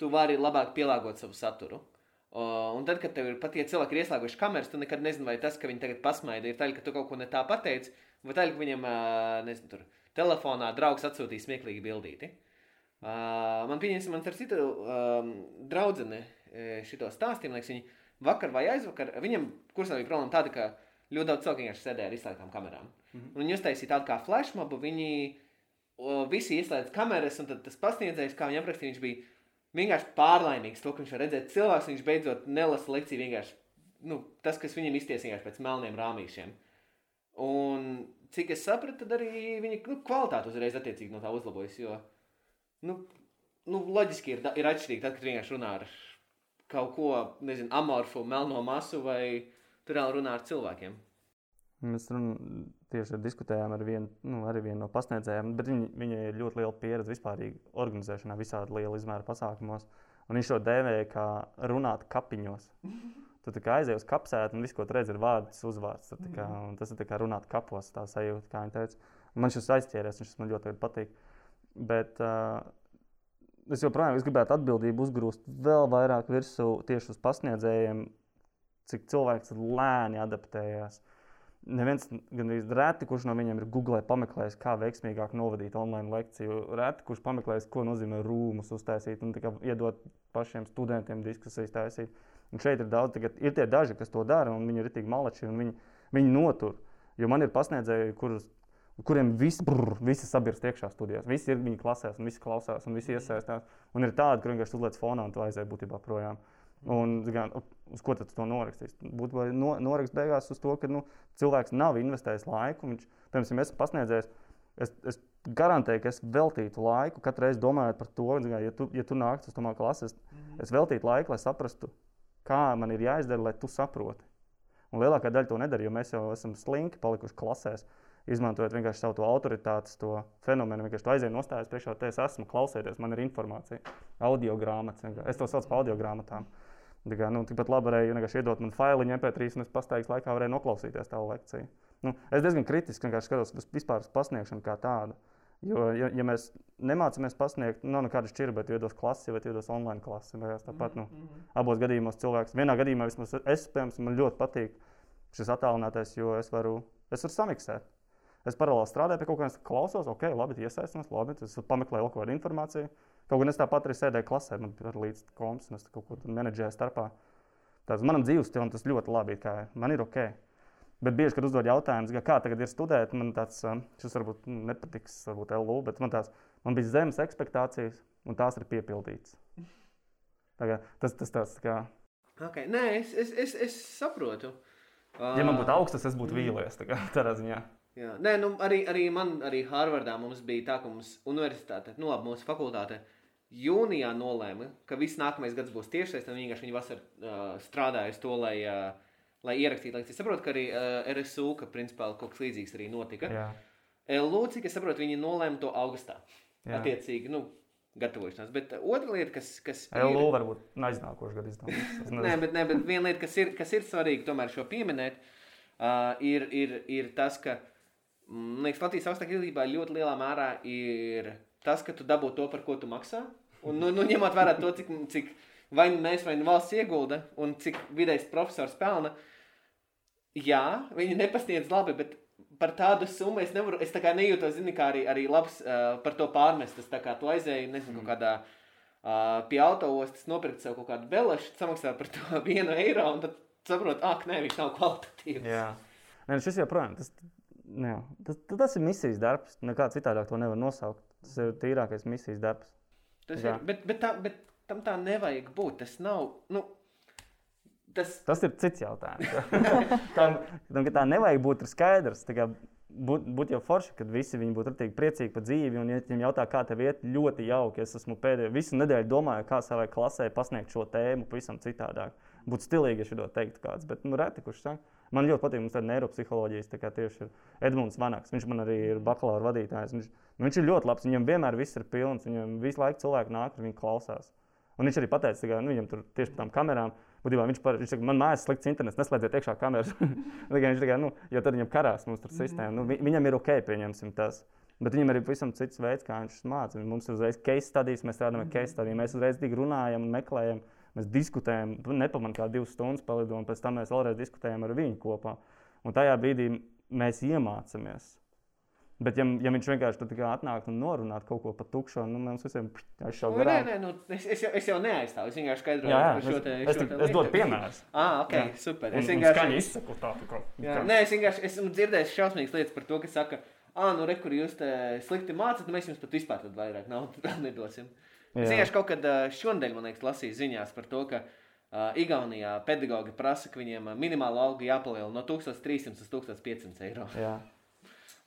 tu vari labāk pielāgot savu saturu. Un tad, kad tev ir pat tie cilvēki, ir ieslēguši kameras, tu nekad nezini, vai tas, ka viņi tagad pasmaida, ir tā, ka tu kaut ko ne tā pateici, vai tā, ka viņam, nezinu, tur telefonā draugs atsūtīja smieklīgi bildīti. Man pieņemsim, man ar citu draudzene šito stāstījumu, liekas, viņi vakar vai aizvakar, viņam kursā bija problēma tāda, ka ļoti daudz cilvēku vienkārši sēdēja ar izslēgtām kamerām. Mm -hmm. Un viņi uztaisīja tādu kā flashmobu, viņi uh, visi ieslēdz kameras, un tas pasniedzējs, kā viņi aprakstīja, viņš bija vienkārši pārlaimīgs to, ka viņš var redzēt cilvēks, viņš beidzot nelasa lekciju vienkārši, nu, tas, kas viņam iztiesījās pēc melniem rāmīšiem. Un cik es sapratu, tad arī viņa nu, kvalitāte uzreiz attiecīgi no tā uzlabojas, jo, nu, nu loģiski ir, ir atšķirīgi tad, kad vienkārši runā ar kaut ko, nezinu, amorfu, melno masu vai tur vēl runā ar cilvēkiem. Mēs run, tieši diskutējām ar vienu, nu, vienu no pasniedzējiem, bet viņi, viņai ir ļoti liela pieredze vispār organizēšanā, visādi liela izmēra pasākumos. Un viņš to dēvēja kā runāt kapiņos. Tu kā aizej uz kapsētu, un viss, ko tu redzi, ir vārds, uzvārds. Tad, kā, tas ir kā runāt kapos, tā sajūta, kā viņi teica. Man šis aizķēries, viņš man ļoti patīk. Bet uh, es joprojām es gribētu atbildību uzgrūst vēl vairāk virsū tieši uz pasniedzējiem, cik cilvēks lēni adaptējās. Neviens, gan arī reti, kurš no viņiem ir Google pameklējis, kā veiksmīgāk novadīt online lekciju. Reti, kurš pameklējis, ko nozīmē rūmus uztaisīt un iedot pašiem studentiem diskusijas taisīt. Un šeit ir daudz, tagad, ir tie daži, kas to dara, un viņi ir tik malači, un viņi, viņi notur. Jo man ir pasniedzēji, kurus, kuriem viss visi sabirst iekšā studijās. Visi ir viņa klasēs, un visi klausās, un visi iesaistās. Un ir tādi, kuriem vienkārši uzliek fonā, un tu aizēji būtībā projām. Un, gan, uz ko tad to norakstīs? Būtu no, norakstīt beigās uz to, ka nu, cilvēks nav investējis laiku. Viņš, piemēram, es pasniedzēju, es, es garantēju, ka es veltītu laiku katru reizi domājot par to, ja tu, ja tu nāc uz to klases, mm -hmm. es veltītu laiku, lai saprastu, kā man ir jāizdara, lai tu saproti. Un lielākā daļa to nedara, jo mēs jau esam slinki palikuši klasēs. Izmantojot vienkārši savu autoritāti, to fenomenu, vienkārši to aizēju nostājos priekšā, te es esmu, klausieties, man ir informācija, audio grāmatas. Es to saucu par audio grāmatām. Mm Kā, nu, Tikpat labi varēja vienkārši iedot man failiņu MP3, un es pastaigas laikā varēju noklausīties tavu lekciju. Nu, es diezgan kritiski skatos uz vispār pasniegšanu kā tādu. Jo, ja, ja mēs nemācāmies pasniegt, nav nekāda šķirba, bet iedos klasi vai iedos online klasi. Tāpat, nu, mm -hmm. abos gadījumos cilvēks, vienā gadījumā vismaz es, piemēram, man ļoti patīk šis attālinātais, jo es varu, es varu samiksēt. Es paralēli strādāju pie kaut kā, klausos, ok, labi, iesaistos, labi, es pameklēju kaut kādu informāciju. Kaut gan es tāpat arī sēdēju klasē, man bija līdzi komps, un es kaut ko menedžēju starpā. Tāds manam dzīves stilam tas ļoti labi, kā man ir ok. Bet bieži, kad uzdod jautājumus, kā tagad ir studēt, man tāds, šis varbūt nepatiks, varbūt LU, bet man, tās, man bija zemes expectācijas, un tās ir piepildītas. Tas tas tas kā. Okay. Nē, es, es, es, es saprotu. Uh... Ja man būtu augstas, es būtu vīlies. Tā tādā ziņā. Jā. Nē, nu, arī, arī man, arī Harvardā mums bija tā, ka mums universitāte, nu labi, mūsu fakultāte jūnijā nolēma, ka viss nākamais gads būs tiešais, tad vienkārši viņi vasarā uh, strādāja uz to, lai, uh, lai ierakstītu lekcijas. Es saprotu, ka arī uh, RSU, ka principā kaut kas līdzīgs arī notika. Jā. LU, cik es saprotu, viņi nolēma to augustā. Jā. Attiecīgi, nu, gatavošanās. Bet otra lieta, kas, kas LU varbūt aiznākošais izdevums. Es Nē, bet, ne, bet viena lieta, kas ir, kas ir svarīga, tomēr šo pieminēt, uh, ir, ir, ir tas, ka mm, liekas, Latvijas augstākajā izglītībā ļoti lielā mērā ir tas, ka tu dabū to, par ko tu maksā. Un, nu, nu, ņemot vērā to, cik, cik vai mēs, vai nu valsts iegulda, un cik vidējs profesors pelna, jā, viņi nepasniedz labi, bet par tādu summu es nevaru, es tā kā nejūtos, zini, kā arī, arī labs uh, par to pārmest. Tas tā kā tu aizēji, nezinu, kaut kādā uh, pie autoostas nopirkt sev kaut kādu belešu, samaksā par to vienu eiro, un tad saprot, ak, nē, viņš nav kvalitatīvs. Jā, Nē, nu šis joprojām tas, jā, tas, tas ir misijas darbs. Nekā citādāk to nevar nosaukt. Tas ir tīrākais misijas darbs. Tas Jā. ir, bet, bet, tā, bet tam tā nevajag būt. Tas nav, nu, tas, Tas ir cits jautājums. tam, tam, tā nevajag būt, skaidrs. Būtu būt jau forši, kad visi viņi būtu rītīgi priecīgi par dzīvi. Un, ja viņiem jautā, kā tev iet, ļoti jauki. Es esmu pēdējo visu nedēļu domājis, kā savai klasē pasniegt šo tēmu pavisam citādāk. Būtu stilīgi, ja šo teiktu kāds, bet nu, reti kurš saka. Man ļoti patīk, mums tāda neiropsiholoģijas, tā kā tieši ir Edmunds Vanaks. Viņš man arī ir bakalaura vadītājs. Viņš, nu, viņš ir ļoti labs, viņam vienmēr viss ir pilns, viņam visu laiku cilvēki nāk, un viņi klausās. Un viņš arī pateica, ka nu, viņam tur tieši par tām kamerām, būtībā viņš, par, viņš saka, man mājās slikts internets, neslēdziet iekšā kameras. Viņš tikai, nu, jo tad viņam karās mums tur sistēma. Nu, vi- viņam ir ok, pieņemsim tas. Bet viņam ir pavisam cits veids, kā viņš mācās. Mums ir uzreiz case studijas, mēs strādājam ar case studiju. Mēs uzreiz tik runājam un meklējam, mēs diskutējam. Nepamanām, kā divas stundas palidojam, pēc tam mēs vēlreiz diskutējam ar viņu kopā. Un tajā brīdī mēs iemācāmies. Bet, ja, ja viņš vienkārši kā atnāk un norunāt kaut ko par tukšu, nu, mums visiem aizšauja nu, nē, garām. nē, nu, es, es, jau, es jau neaizstāvu. Es vienkārši skaidroju par šo es, te. es, šo tik- te es dodu lietu. piemērus. Ah, ok, Jā. super. Un, Es un vienkārši. skaņu izsaku tā, kā- nē, es vienkārši esmu dzirdējis šausmīgas lietas par to, ka saka, ah, nu, re, kur jūs te slikti mācāt, nu, mēs jums pat vispār vairāk naudu nedosim. Es vienkārši kaut kad šonadēļ, man liekas, lasīju ziņās par to, ka uh, Igaunijā pedagogi prasa, ka viņiem minimāla alga jāpalielina no 1300 līdz 1500 eiro. Jā.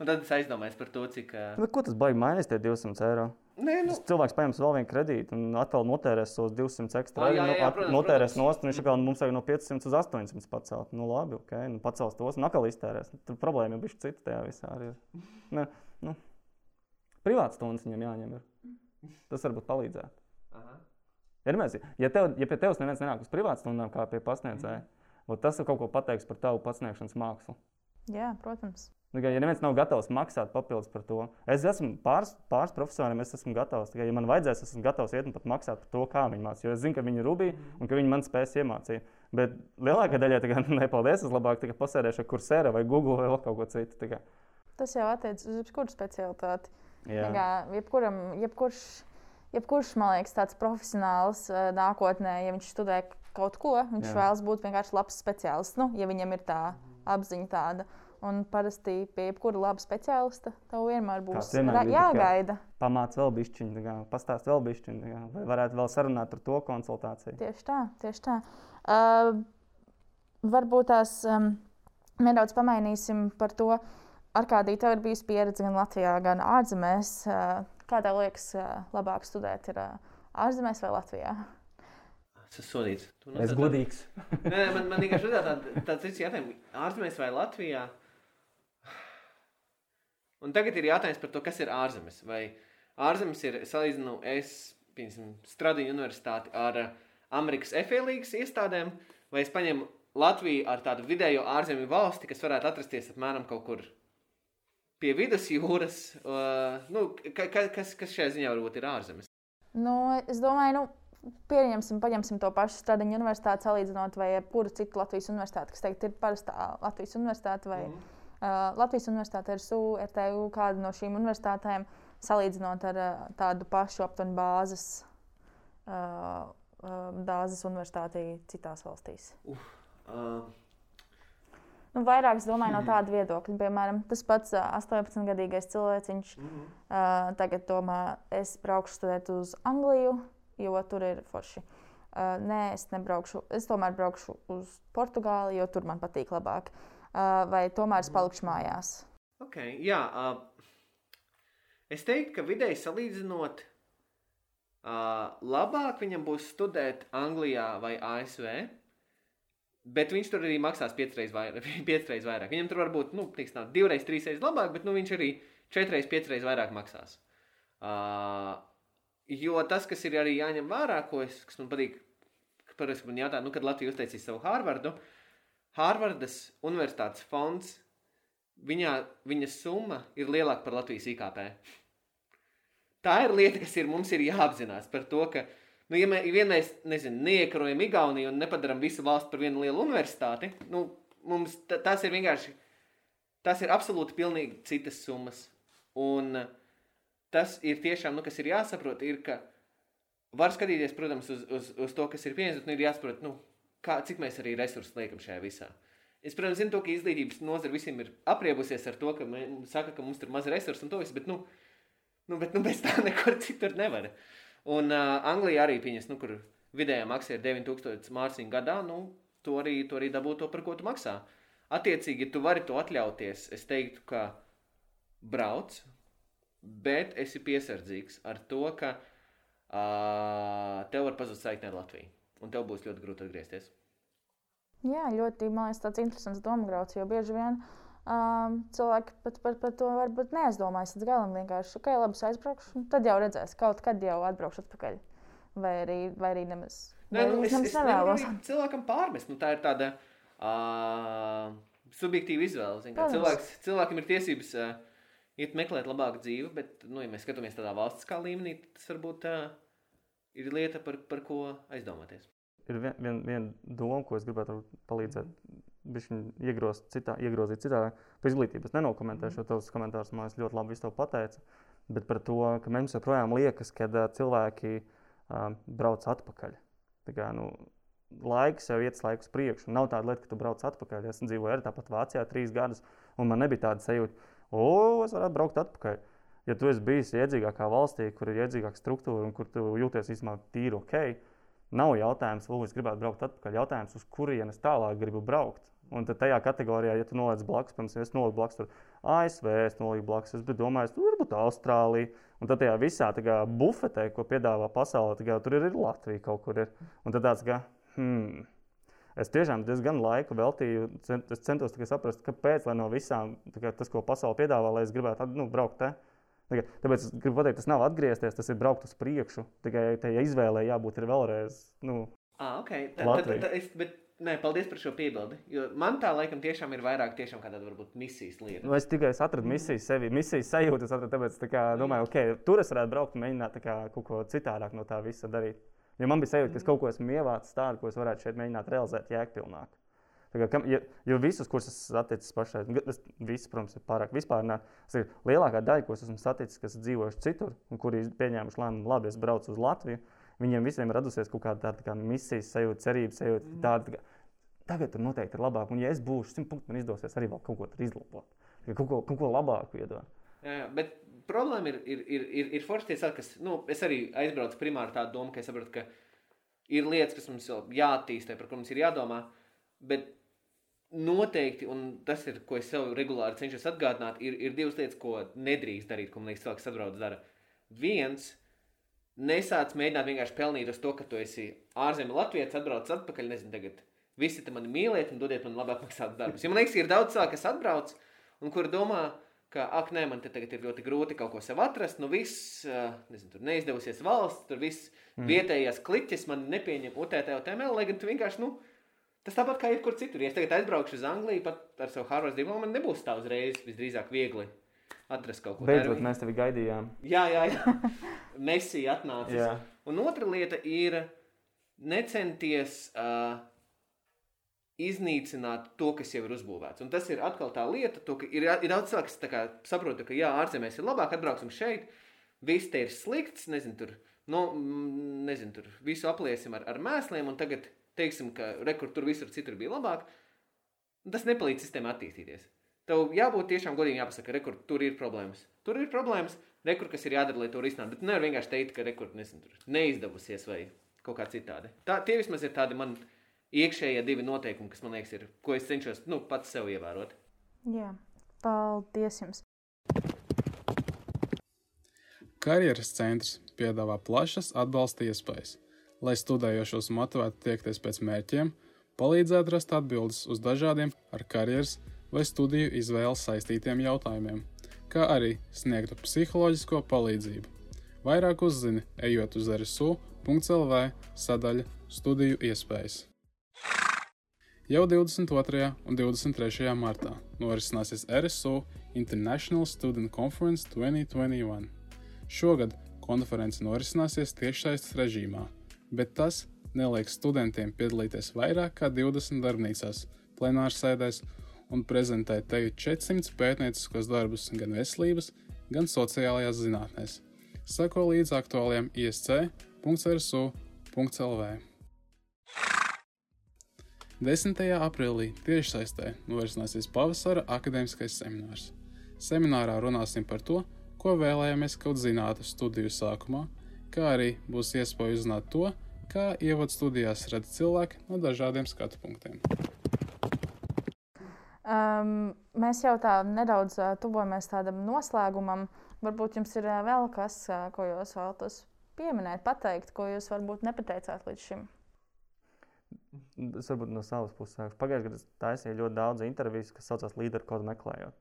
Un tad es aizdomājos par to, cik. Uh, Bet ko tas baigi mainīs, tie 200 eiro? nē, nu, Tas cilvēks paņems vēl vienu kredītu un atkal notērēs tos 200 ekstra. Jā, jā, jā, protams, notērēs protams. nost, un viņš atkal mums vajag no 500 uz 800 pacelt. Nu, labi, ok, nu, pacels tos un atkal iztērēs. Tur problēma jau bija cita tajā visā. Arī. Ne, nu, privāts stundas viņam jāņem. Ir. Tas varbūt palīdzētu. aha. Ja, mēs, ja, tev, ja pie tevis neviens nenāk uz privātstundām, kā pie pasniedzēja, mm. tas ir kaut ko pateiks par tavu pasniegšanas mākslu. Jā, protams. Nu, kā, Ja neviens nav gatavs maksāt papildus par to, es esmu pāris, pāris profesoriem, es esmu gatavs. Tikai, ja man vajadzēs, es esmu gatavs iet un pat maksāt par to, kā viņi mācīja. Jo es zinu, ka viņi ir rubīgi un ka viņi man spēs iemācīt. Bet lielākā daļa kā nepaldies, es labāk tikai pasēdēšu ar kursēru vai Google vai kaut ko citu. kā. Tas jau attiecas uz jebkuru specialitāti. Kā, jebkuram, jebkurš, jebkurš, man liekas, tāds profesionāls nākotnē, ja viņš studē kaut ko, viņš Jā. Vēlas būt vienkārši labs speciālists. Nu, ja viņam ir tā apziņa tāda. Un parasti pie jebkura laba speciālista tev vienmēr būs vienmēr jāgaida. Pamāc vēl bišķiņu, pastāst vēl bišķiņu, vai varētu vēl sarunāt par to konsultāciju. Tieši tā, tieši tā. Uh, varbūt tās um, nedaudz pamainīsim par to, ar kādī tev ir bijusi pieredze gan Latvijā, gan ārzemēs. Kā tev liekas, labāk studēt ir ārzemēs vai Latvijā? Tas ir sodīts. Tu Es nozad- godīgs. Nē, man, man vienkārši ir tāda, tāds cits jautājums. Ārzemēs vai Latvijā? Un tagad ir jautājums par to, kas ir ārzemes. Vai ārzemes ir salīdzinu es, piemēram, Stradīņu universitāti ar Amerikas FLīgas iestādēm, vai es paņemu Latviju ar tādu vidējo ārzemju valsti, kas varētu atrasties apmēram kaut kur pie vidus jūras. Uh, nu, ka, ka, kas, kas šajā ziņā varbūt ir ārzemes? Nu, es domāju, nu, pieņemsim, paņemsim to pašu Stradiņu universitāti, salīdzinot vai jebkuru citu Latvijas universitāti, kas teikt, ir parastā Latvijas universitāte vai Mhm. uh, Latvijas universitāte, RSU, RTU, kāda no šīm universitātēm, salīdzinot ar uh, tādu pašu aptuveni bāzes, uh, uh, bāzes universitāti citās valstīs. Uh, Nu, vairāk es domāju no tāda viedokļa. Piemēram, tas pats uh, 18-gadīgais cilvēciņš mhm. uh, tagad domā, es braukšu studēt uz Angliju, jo tur ir forši. Uh, nē, es nebraukšu. Es tomēr braukšu uz Portugāli, jo tur man patīk labāk. Uh, vai tomēr es palikšu mājās. Okay, jā, uh, es teiktu, ka vidēji salīdzinot, uh, labāk viņam būs studēt Anglijā vai ASV. Bet viņš tur arī maksās piecreiz vairāk. piecreiz vairāk. Viņam tur var būt nu, tiks, nav, divreiz, trīsreiz labāk, bet nu, viņš arī četreiz, piecreiz vairāk maksās. Uh, jo tas, kas ir arī jāņem vērā, ko es, kas man patīk, par ko man jautā, nu, kad Latvija uztaisīs savu Hārvardu, Hārvardas universitātes fonds viņā, viņa summa ir lielāka par Latvijas IKP. Tā ir lieta, kas ir, mums ir jāapzinās par to, ka, nu, ja, mē, ja mēs nezinu, neiekarojam Igauniju un nepadarām visu valstu par vienu lielu universitāti, nu, mums tas ir vienkārši, tas ir absolūti pilnīgi citas summas. Un tas ir tiešām, nu, kas ir jāsaprot, ir, ka var skatīties, protams, uz, uz, uz to, kas ir pieņemts, bet nu, ir jāsaprot, nu, kā, cik mēs arī resursus liekam šajā visā. Es, protams, zinu, to, ka izglītības nozara visiem ir apriebusies ar to, ka mums saka, ka mums tur maz resursu un to visu, bet, nu, nu, bet, nu bez tā nekur citur nevar. Un uh, Anglijā arī pieņems, nu, kur vidējā maksa ir 9000 mārciņu gadā, nu, to arī, to arī dabū to, par ko tu maksā. Attiecīgi, ja tu vari to atļauties, es teiktu, ka brauc, bet esi piesardzīgs ar to, ka uh, tev var pazust saikne ar Latviju. Un tev būs ļoti grūti atgriezties. Jā, ļoti man liekas, tāds interesants domāgrauds, jo bieži vien um, cilvēki pat par, par to varbūt neaizdomājas līdz galam. Vienkārši, ok, labi, aizbraukšu, tad jau redzēs, kaut kad jau atbraukšu atpakaļ. Vai arī, vai arī nemaz. Nē, nu, es, es nevēlos. Cilvēkam pārmest, nu, tā ir tāda uh, subjektīva izvēle. Cilvēks, cilvēkam ir tiesības uh, iet meklēt labāku dzīvi, bet, nu, ja mēs skatāmies tādā valstiskā līmenī, tas varbūt uh, ir lieta, par, par ko aizdomāties ir viena vien, vien doma, ko es gribētu palīdzēt. Viņš iegroz citā, iegrozīt citā par izglītību. Es nenokomentēšu, jo tavs komentārs man ļoti labi pateica. Bet par to, ka mums joprojām liekas, ka cilvēki uh, brauc atpakaļ. Tā kā, nu, laiks jau iet laikus priekšu. Nav tāda lieta, ka tu brauc atpakaļ. Es dzīvoju arī tāpat Vācijā trīs gadus, un man nebija tāda sajūta, o, es varētu braukt atpakaļ. Ja tu esi bijis iedzīgākā valstī, kur ir iedzīgāka struktūra un kur tu jūties īstenībā tīri ok, Nav jautājums, vai es gribētu braukt atpakaļ. Jautājums, uz kurienes tālāk gribu braukt. Un tad tajā kategorijā, ja tu noliec blakus, piemēram, es nolieku blakus tur ASV, es nolieku blakus, es biju domājis, tur varbūt Austrālija. Un tad tajā visā kā, bufetē, ko piedāvā pasaulē, kā, tur ir, ir Latvija kaut kur. Ir. Un tad tāds, ka, hmm, es tiešām diezgan laiku veltīju, cent, es centos saprast, kāpēc no visām kā, tas, ko pasaule piedāvā, lai es gribētu nu, braukt te. Tāpēc es gribu pateikt, tas nav atgriezties, tas ir braukt uz priekšu. Tikai tajā izvēlē jābūt vēlreiz. Nu, ah, okay. tad, tad, tad es, bet, nē, paldies par šo piebildi. Man tā laikam tiešām ir vairāk tiešām kā tāda varbūt misijas lieta. Nu, es tikai atradu misijas sevi, misijas sajūtu. Es atradu, tāpēc tā kā, domāju, ok, tur es varētu braukt un mēģināt kā, kaut ko citādāk no tā visa darīt. Jo man bija sajūta, ka es kaut ko esmu ievācis tādu, ko es varētu šeit mēģināt realizēt jēgpilnāk. Kā, kam, ja, jo visus, kurus esmu saticis pašai, tas viss, protams, ir pārāk vispārināts. Lielākā daļa, ko esmu saticis, kas ir dzīvojuši citur, un kuri ir pieņēmuši lēmumu, labi, es braucu uz Latviju, viņiem visiem ir radusies kaut kāda tāda kā misijas sajūta, cerības sajūta. Mm. Tāda, tā, tagad tur noteikti ir labāk, un ja es būšu simt punktu, man izdosies arī vēl kaut ko izlabot. Kaut ko, kaut ko labāku iedot. Jā, jā, bet problēma ir, ir, ir, ir, ir foršties, kas, nu, es arī aizbraucu primāri tādu domu, ka es saprotu, ka ir lietas, kas mums vēl jāattīstē, par ko mums ir jādomā. Bet noteikti, un tas ir, ko es sev regulāri cenšos atgādināt, ir, ir divas lietas, ko nedrīkst darīt, ko man liekas, cilvēks sabrauc dara. Viens, nesāc mēģināt vienkārši pelnīt uz to, ka tu esi ārzemē Latvijas, atbrauc atpakaļ, nezinu, tagad visi te mani mīliet un dodiet man labi apmaksātus darbus. Jo man liekas, ir daudz cilvēku, kas atbrauc un kur domā, ka, ak, nē, man te tagad ir ļoti grūti kaut ko sev atrast, nu viss, nezinu, tur neizdevusies valsts, tur viss mm. vietējais kliķis man nepieņem UTT, UTML, lai gan tu vienkārši, nu, Tas tāpat kā jebkur citur. Ja es tagad aizbraukšu uz Angliju, pat ar savu Harvards diplomu, man nebūs tā uzreiz visdrīzāk viegli atrast kaut ko tādu. Beidzot, mēs tevi gaidījām. Jā, jā, jā. Messi atnācis. Jā. Un otra lieta ir necenties uh, iznīcināt to, kas jau ir uzbūvēts. Un tas ir atkal tā lieta, to, ka ir, ir daudz cilvēku, kas saprot, ka jā, ārzemēs ir labāk, atbrauksim šeit, viss te ir slikts, nezinu, tur, no, nezinu, tur visu apliesim ar, ar mēsliem, un tagad teiksim, ka rekur tur visur citur bija labāk, tas nepalīdz sistēmai attīstīties. Tev jābūt tiešām godīgi jāpasaka, rekur tur ir problēmas. Tur ir problēmas, rekur, kas ir jādara, lai to risinātu. Bet nevar vienkārši teikt, ka rekur nezinu, neizdevusies vai kaut kā citādi. Tā, tie vismaz ir tādi man iekšējie divi noteikumi, kas man liekas ir, ko es cenšos nu, pats sev ievērot. Jā. Paldies jums! Karjeras centrs piedāvā plašas atbalsta iespējas, lai studējošos motivētu tiekties pēc mērķiem, palīdzētu rast atbildes uz dažādiem ar karjeras vai studiju izvēles saistītiem jautājumiem, kā arī sniegtu psiholoģisko palīdzību. Vairāk uzzini, ejot uz RSU.CLV sadaļa studiju iespējas. Jau 22. un 23. martā norisināsies RSU International Student Conference 2021. Šogad konference norisināsies tiešsaistes režīmā, bet tas nelieks studentiem piedalīties vairāk kā 20 darbnīcās, plenārsēdēs un prezentēt te 400 pētnieciskos darbus gan veselības, gan sociālajās zinātnēs. Sako līdz aktuālajiem isc.rsu.lv. 10. aprīlī tiešsaistē norisināsies pavasara akadēmiskais seminārs. Seminārā runāsim par to, ko vēlējāmies kaut zinātu studiju sākumā, kā arī būs iespēja uzzināt to, kā ievadu studijās redz cilvēki no dažādiem skatu punktiem. Um, mēs jau tā nedaudz uh, tuvojamies tādam noslēgumam. Varbūt jums ir uh, vēl kas, uh, ko jūs vēlaties pieminēt, pateikt, ko jūs varbūt nepateicāt līdz šim. Es varbūt no savas puses sāku. Pagājušajā gadā es taisīju ļoti daudz interviju, kas saucās līderu kodu meklējot.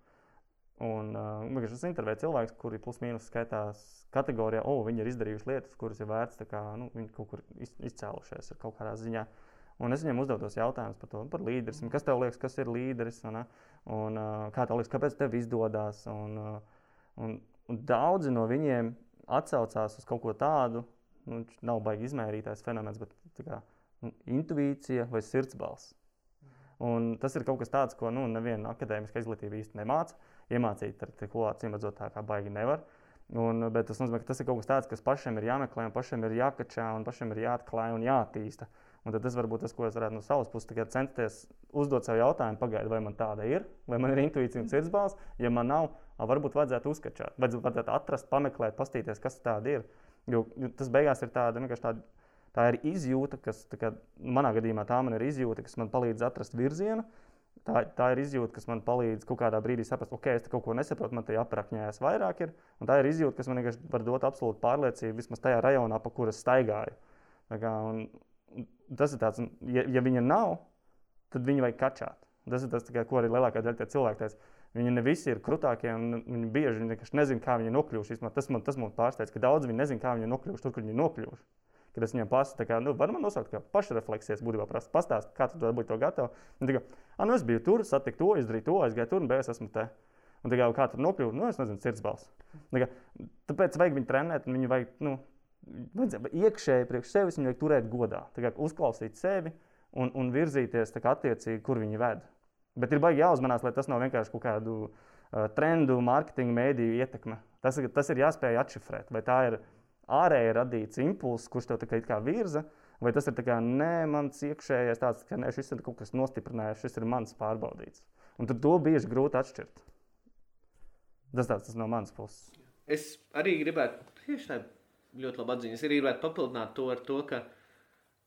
Un uh, es intervēju cilvēkus, kuri plus mīnus skaitās kategorijā, o, oh, viņi ir izdarījuši lietas, kuras ir vērts, kā nu, viņi kaut kur iz, izcēlušies kaut kādā ziņā. Un es viņiem uzdevu tos jautājumus par to, par līderismu. Kas tev liekas, kas ir līderis? Un, un uh, kā tev liekas, kāpēc tev izdodas? Un, uh, un, un daudzi no viņiem atsaucās uz kaut ko tādu, nu, nav baigi izmērītais fenomens, bet kā, nu, intuīcija vai sirdsbalss. Un tas ir kaut kas tāds, ko nu, neviena akadēmiska izglītība īsti nemāca iemācīt ar ko acīm redzot, tā kā baigi nevar. Un, bet tas nozīmē, ka tas ir kaut kas tāds, kas pašiem ir jāmeklē, pašiem ir jākačā, un pašiem ir jāatklāj un jāattīsta. Un tas varbūt tas, ko es varētu no savas puses censties uzdot sev jautājumu, pagaidi, vai man tāda ir, vai man ir intuīcija un sirdsbalss. Ja man nav, varbūt vajadzētu uzskačāt, vajadzētu atrast, pameklēt, pastīties, kas tāda ir. Jo tas beigās ir tāda vienkārši tāda. Tā ir izjūta, kas kā, manā gadījumā tā man ir izjūta, kas man palīdz atrast virzienu, Tā, tā ir izjūta, kas man palīdz kaut kādā brīdī saprast, ok, es kaut ko nesaprotu, man te aprakņājās vairāk. Ir, tā ir izjūta, kas man vienkārši var dot absolūtu pārliecību vismaz tajā rajonā, pa kuras staigāju. Kā, un, tas ir tāds, ja, ja viņa nav, tad viņu vajag kačāt. Tas ir tas, kā, ko arī lielākā daļa cilvēku teica. Viņi ne visi ir krūtākie, un viņi bieži vienkārši nezina, kā viņi nokļuvuši. Tas man, tas man pārsteidz, ka daudz viņi nezina, kā viņi nokļuvuši tur, kur viņi nokļuvuši kad es viņam pasaku, kā, nu, var man nosaukt, kā pašrefleksijas, būtībā prasa pastāstīt, kā tu to būtu gatavs. Un, kā, ah, nu, es biju tur, satiku to, izdarīju to, aizgāju tur, un beigās esmu te. Un, kā, kā tur nokļūt, nu, es nezinu, sirdsbalss. Kā, tāpēc vajag viņu trenēt, un viņu vajag, nu, iekšēji priekš sevis, viņu vajag turēt godā. Kā, uzklausīt sevi un, un virzīties kā, attiecīgi, kur viņi ved. Bet ir baigi jāuzmanās, lai tas nav vienkārši kaut kādu uh, trendu, mārketinga, mēdīju ietekme. Tas, tas ir jāspēj atšifrēt, vai tā ir ārēji radīts impulss, kurš tev kā, kā virza, vai tas ir kā, nē, mans iekšējais tāds, ka nē, šis ir kaut kas nostiprināts, šis ir mans pārbaudīts. Un tad to bieži grūti atšķirt. Tas tāds tas no manas puses. Es arī gribētu, tieši tā ļoti labi atziņas, es arī gribētu papildināt to ar to, ka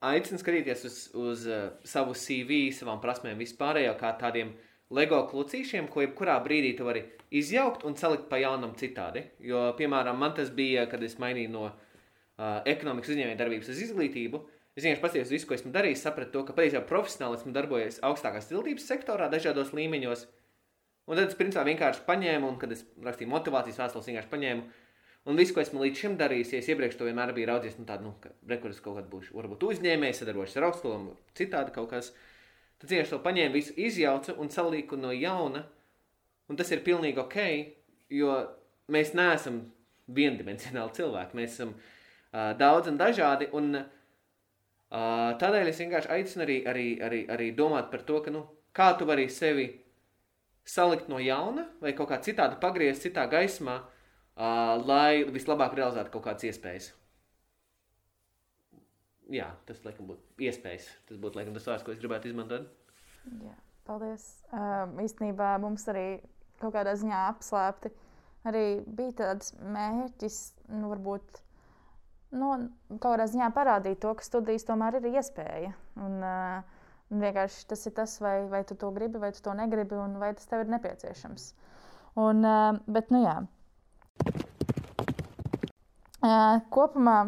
aicinu skatīties uz, uz uh, savu CV, savām prasmēm vispārējo kā tādiem uh, LEGO klucīšiem, ko jebkurā brīdī tu vari izjaukt un salikt pa jaunam citādi. Jo, piemēram, man tas bija, kad es mainīju no uh, ekonomikas uzņēmējdarbības uz izglītību. Es vienkārši paskatījos visu, ko esmu darījis, sapratu to, ka patiesībā profesionāli esmu darbojies augstākās izglītības sektorā, dažādos līmeņos. Un tad es principā vienkārši paņēmu, un kad es rakstīju motivācijas vēstules, vienkārši paņēmu. Un viss, ko esmu līdz šim darījis, ja iepriekš to vienmēr biju raudzies, nu, tādu, nu, ka rekurors kaut kad būšu, varbūt uzņēmējs, sadarbojušies ar augstskolām, citādi kaut kas. Uh, Tad vienkārši to paņēma, visu izjauca un salīku no jauna. Un tas ir pilnīgi ok, jo mēs neesam viendimensionāli cilvēki. Mēs esam uh, daudz un dažādi. Un, uh, tādēļ es vienkārši aicinu arī, arī, arī, arī domāt par to, ka, nu, kā tu vari sevi salikt no jauna vai kaut kā citādi pagriezt, citā gaismā, uh, lai vislabāk realizētu kaut kādas iespējas jā, tas laikam būtu iespējas. Tas būtu laikam tas vārds, ko es gribētu izmantot. Jā, paldies. Uh, īstenībā mums arī kaut kādā ziņā apslēpti arī bija tāds mērķis, nu, varbūt nu, kaut kādā ziņā parādīt to, ka studijas tomēr ir iespēja. Un, uh, vienkārši tas ir tas, vai, vai tu to gribi, vai tu to negribi, un vai tas tev ir nepieciešams. Un, uh, bet, nu jā. Uh, kopumā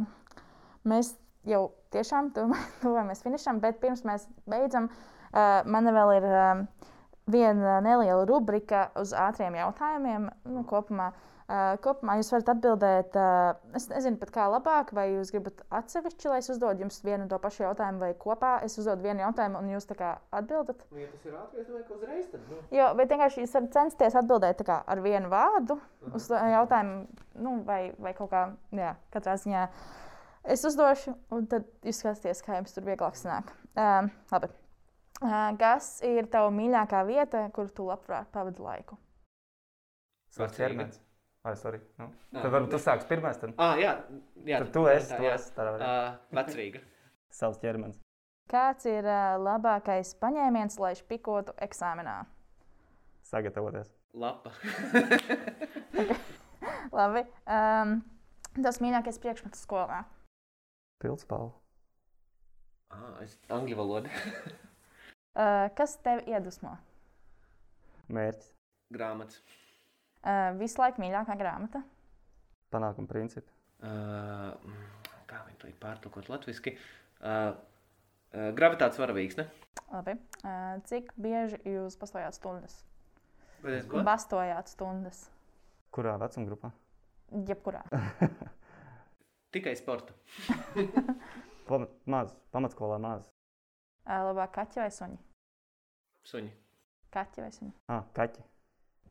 mēs jau tiešām tuvojamies finišam, bet pirms mēs beidzam, uh, man vēl ir uh, viena neliela rubrika uz ātriem jautājumiem. Nu, kopumā, uh, kopumā jūs varat atbildēt, uh, es nezinu pat kā labāk, vai jūs gribat atsevišķi, lai es uzdodu jums vienu un to pašu jautājumu, vai kopā es uzdodu vienu jautājumu un jūs tā kā atbildat. Nu, ja tas ir ātri, es domāju, ka uzreiz tad. Nu. Jo, bet vienkārši jūs varat censties atbildēt kā ar vienu vārdu uz to jautājumu, nu, vai, vai kaut kā, jā, katrā ziņā. Es uzdošu, un tad jūs skatāties, kā jums tur vieglāk sanāk. Um, labi. Uh, kas ir tava mīļākā vieta, kur tu labprāt pavadi laiku? Ķermenis. Ai, sorry. Nu. Ah. Tad varbūt tu sāksi pirmais, tad Ah, jā, jā Tad tu esi, tā, tu esi veidā. Uh, Vecrīga. savs ķermenis. Kāds ir uh, labākais paņēmiens, lai špikotu eksāmenā? Sagatavoties. Lapa. Labi. Um, tas mīļākais priekšmets skolā. Pildspalva. ah, es angļu valodu. Uh, kas tev iedvesmo? Mērķis. Grāmatas. Uh, visu laiku mīļākā grāmata. Panākuma principi. Uh, kā viņi to ir pārtulkot latviešu? Uh, uh, gravitācijas varavīgs, ne? Labi. Uh, cik bieži jūs bastojāt stundas? Bastojāt stundas. Kurā vecuma grupā? Jebkurā. Tikai sporta. Pamat, maz, pamatskolā maz. Labāk kaķi vai suņi? Suņi. Kaķi vai suņi? Ah, kaķi.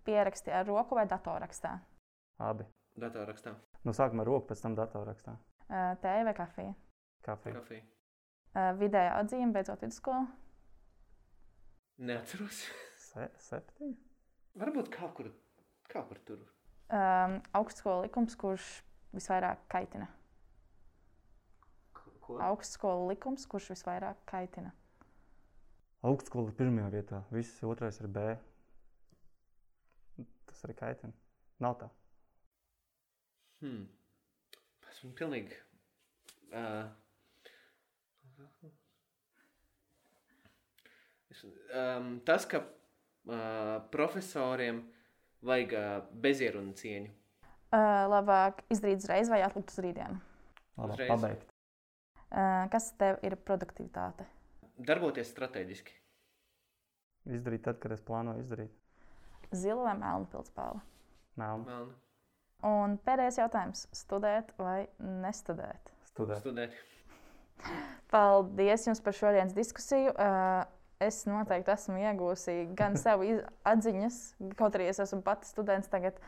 Pieraksti ar roku vai datorrakstā? Abi. Datorrakstā. Nu, sākumā ar roku, pēc tam datorrakstā. Tēja vai kafija? Kafija. Kafija. Vidēja atzīme beidzot vidusskolu. Neatceros. Se, septiņi. Varbūt kaut kur, kaut kur tur. Um, augstskola likums, kurš visvairāk kaitina. Ko? Augstskola likums, kurš visvairāk kaitina. Augstskola ir pirmajā vietā. Viss otrais ir B. Tas arī kaitina. Nav tā. Hmm. Esmu pilnīgi. Uh, es, um, tas, ka uh, profesoriem vajag uh, bezierunu cieņu. Uh, labāk izdarīt uzreiz vai atlikt uz rītdienu. Labi, Uzreiz. pabeigt. Uh, kas tev ir produktivitāte? Darboties strateģiski. Izdarīt tad, kad es plānoju izdarīt. Zila vai melna pildspāle? Melnu. Melna. Un pēdējais jautājums - studēt vai nestudēt? Studēt. Studēt. Paldies jums par šodienas diskusiju. Uh, es noteikti esmu iegūsi gan sev atziņas, kaut arī es esmu pati students tagad.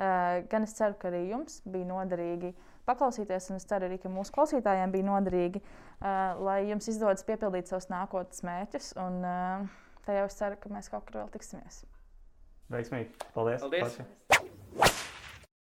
Uh, gan es ceru, ka arī jums bija noderīgi paklausīties, un es ceru arī, ka mūsu klausītājiem bija noderīgi, uh, lai jums izdodas piepildīt savus nākotnes mērķus. Un uh, tajā es ceru, ka mēs kaut kur vēl tiksimies. Veiksmīgi. Paldies. Paldies. Pači.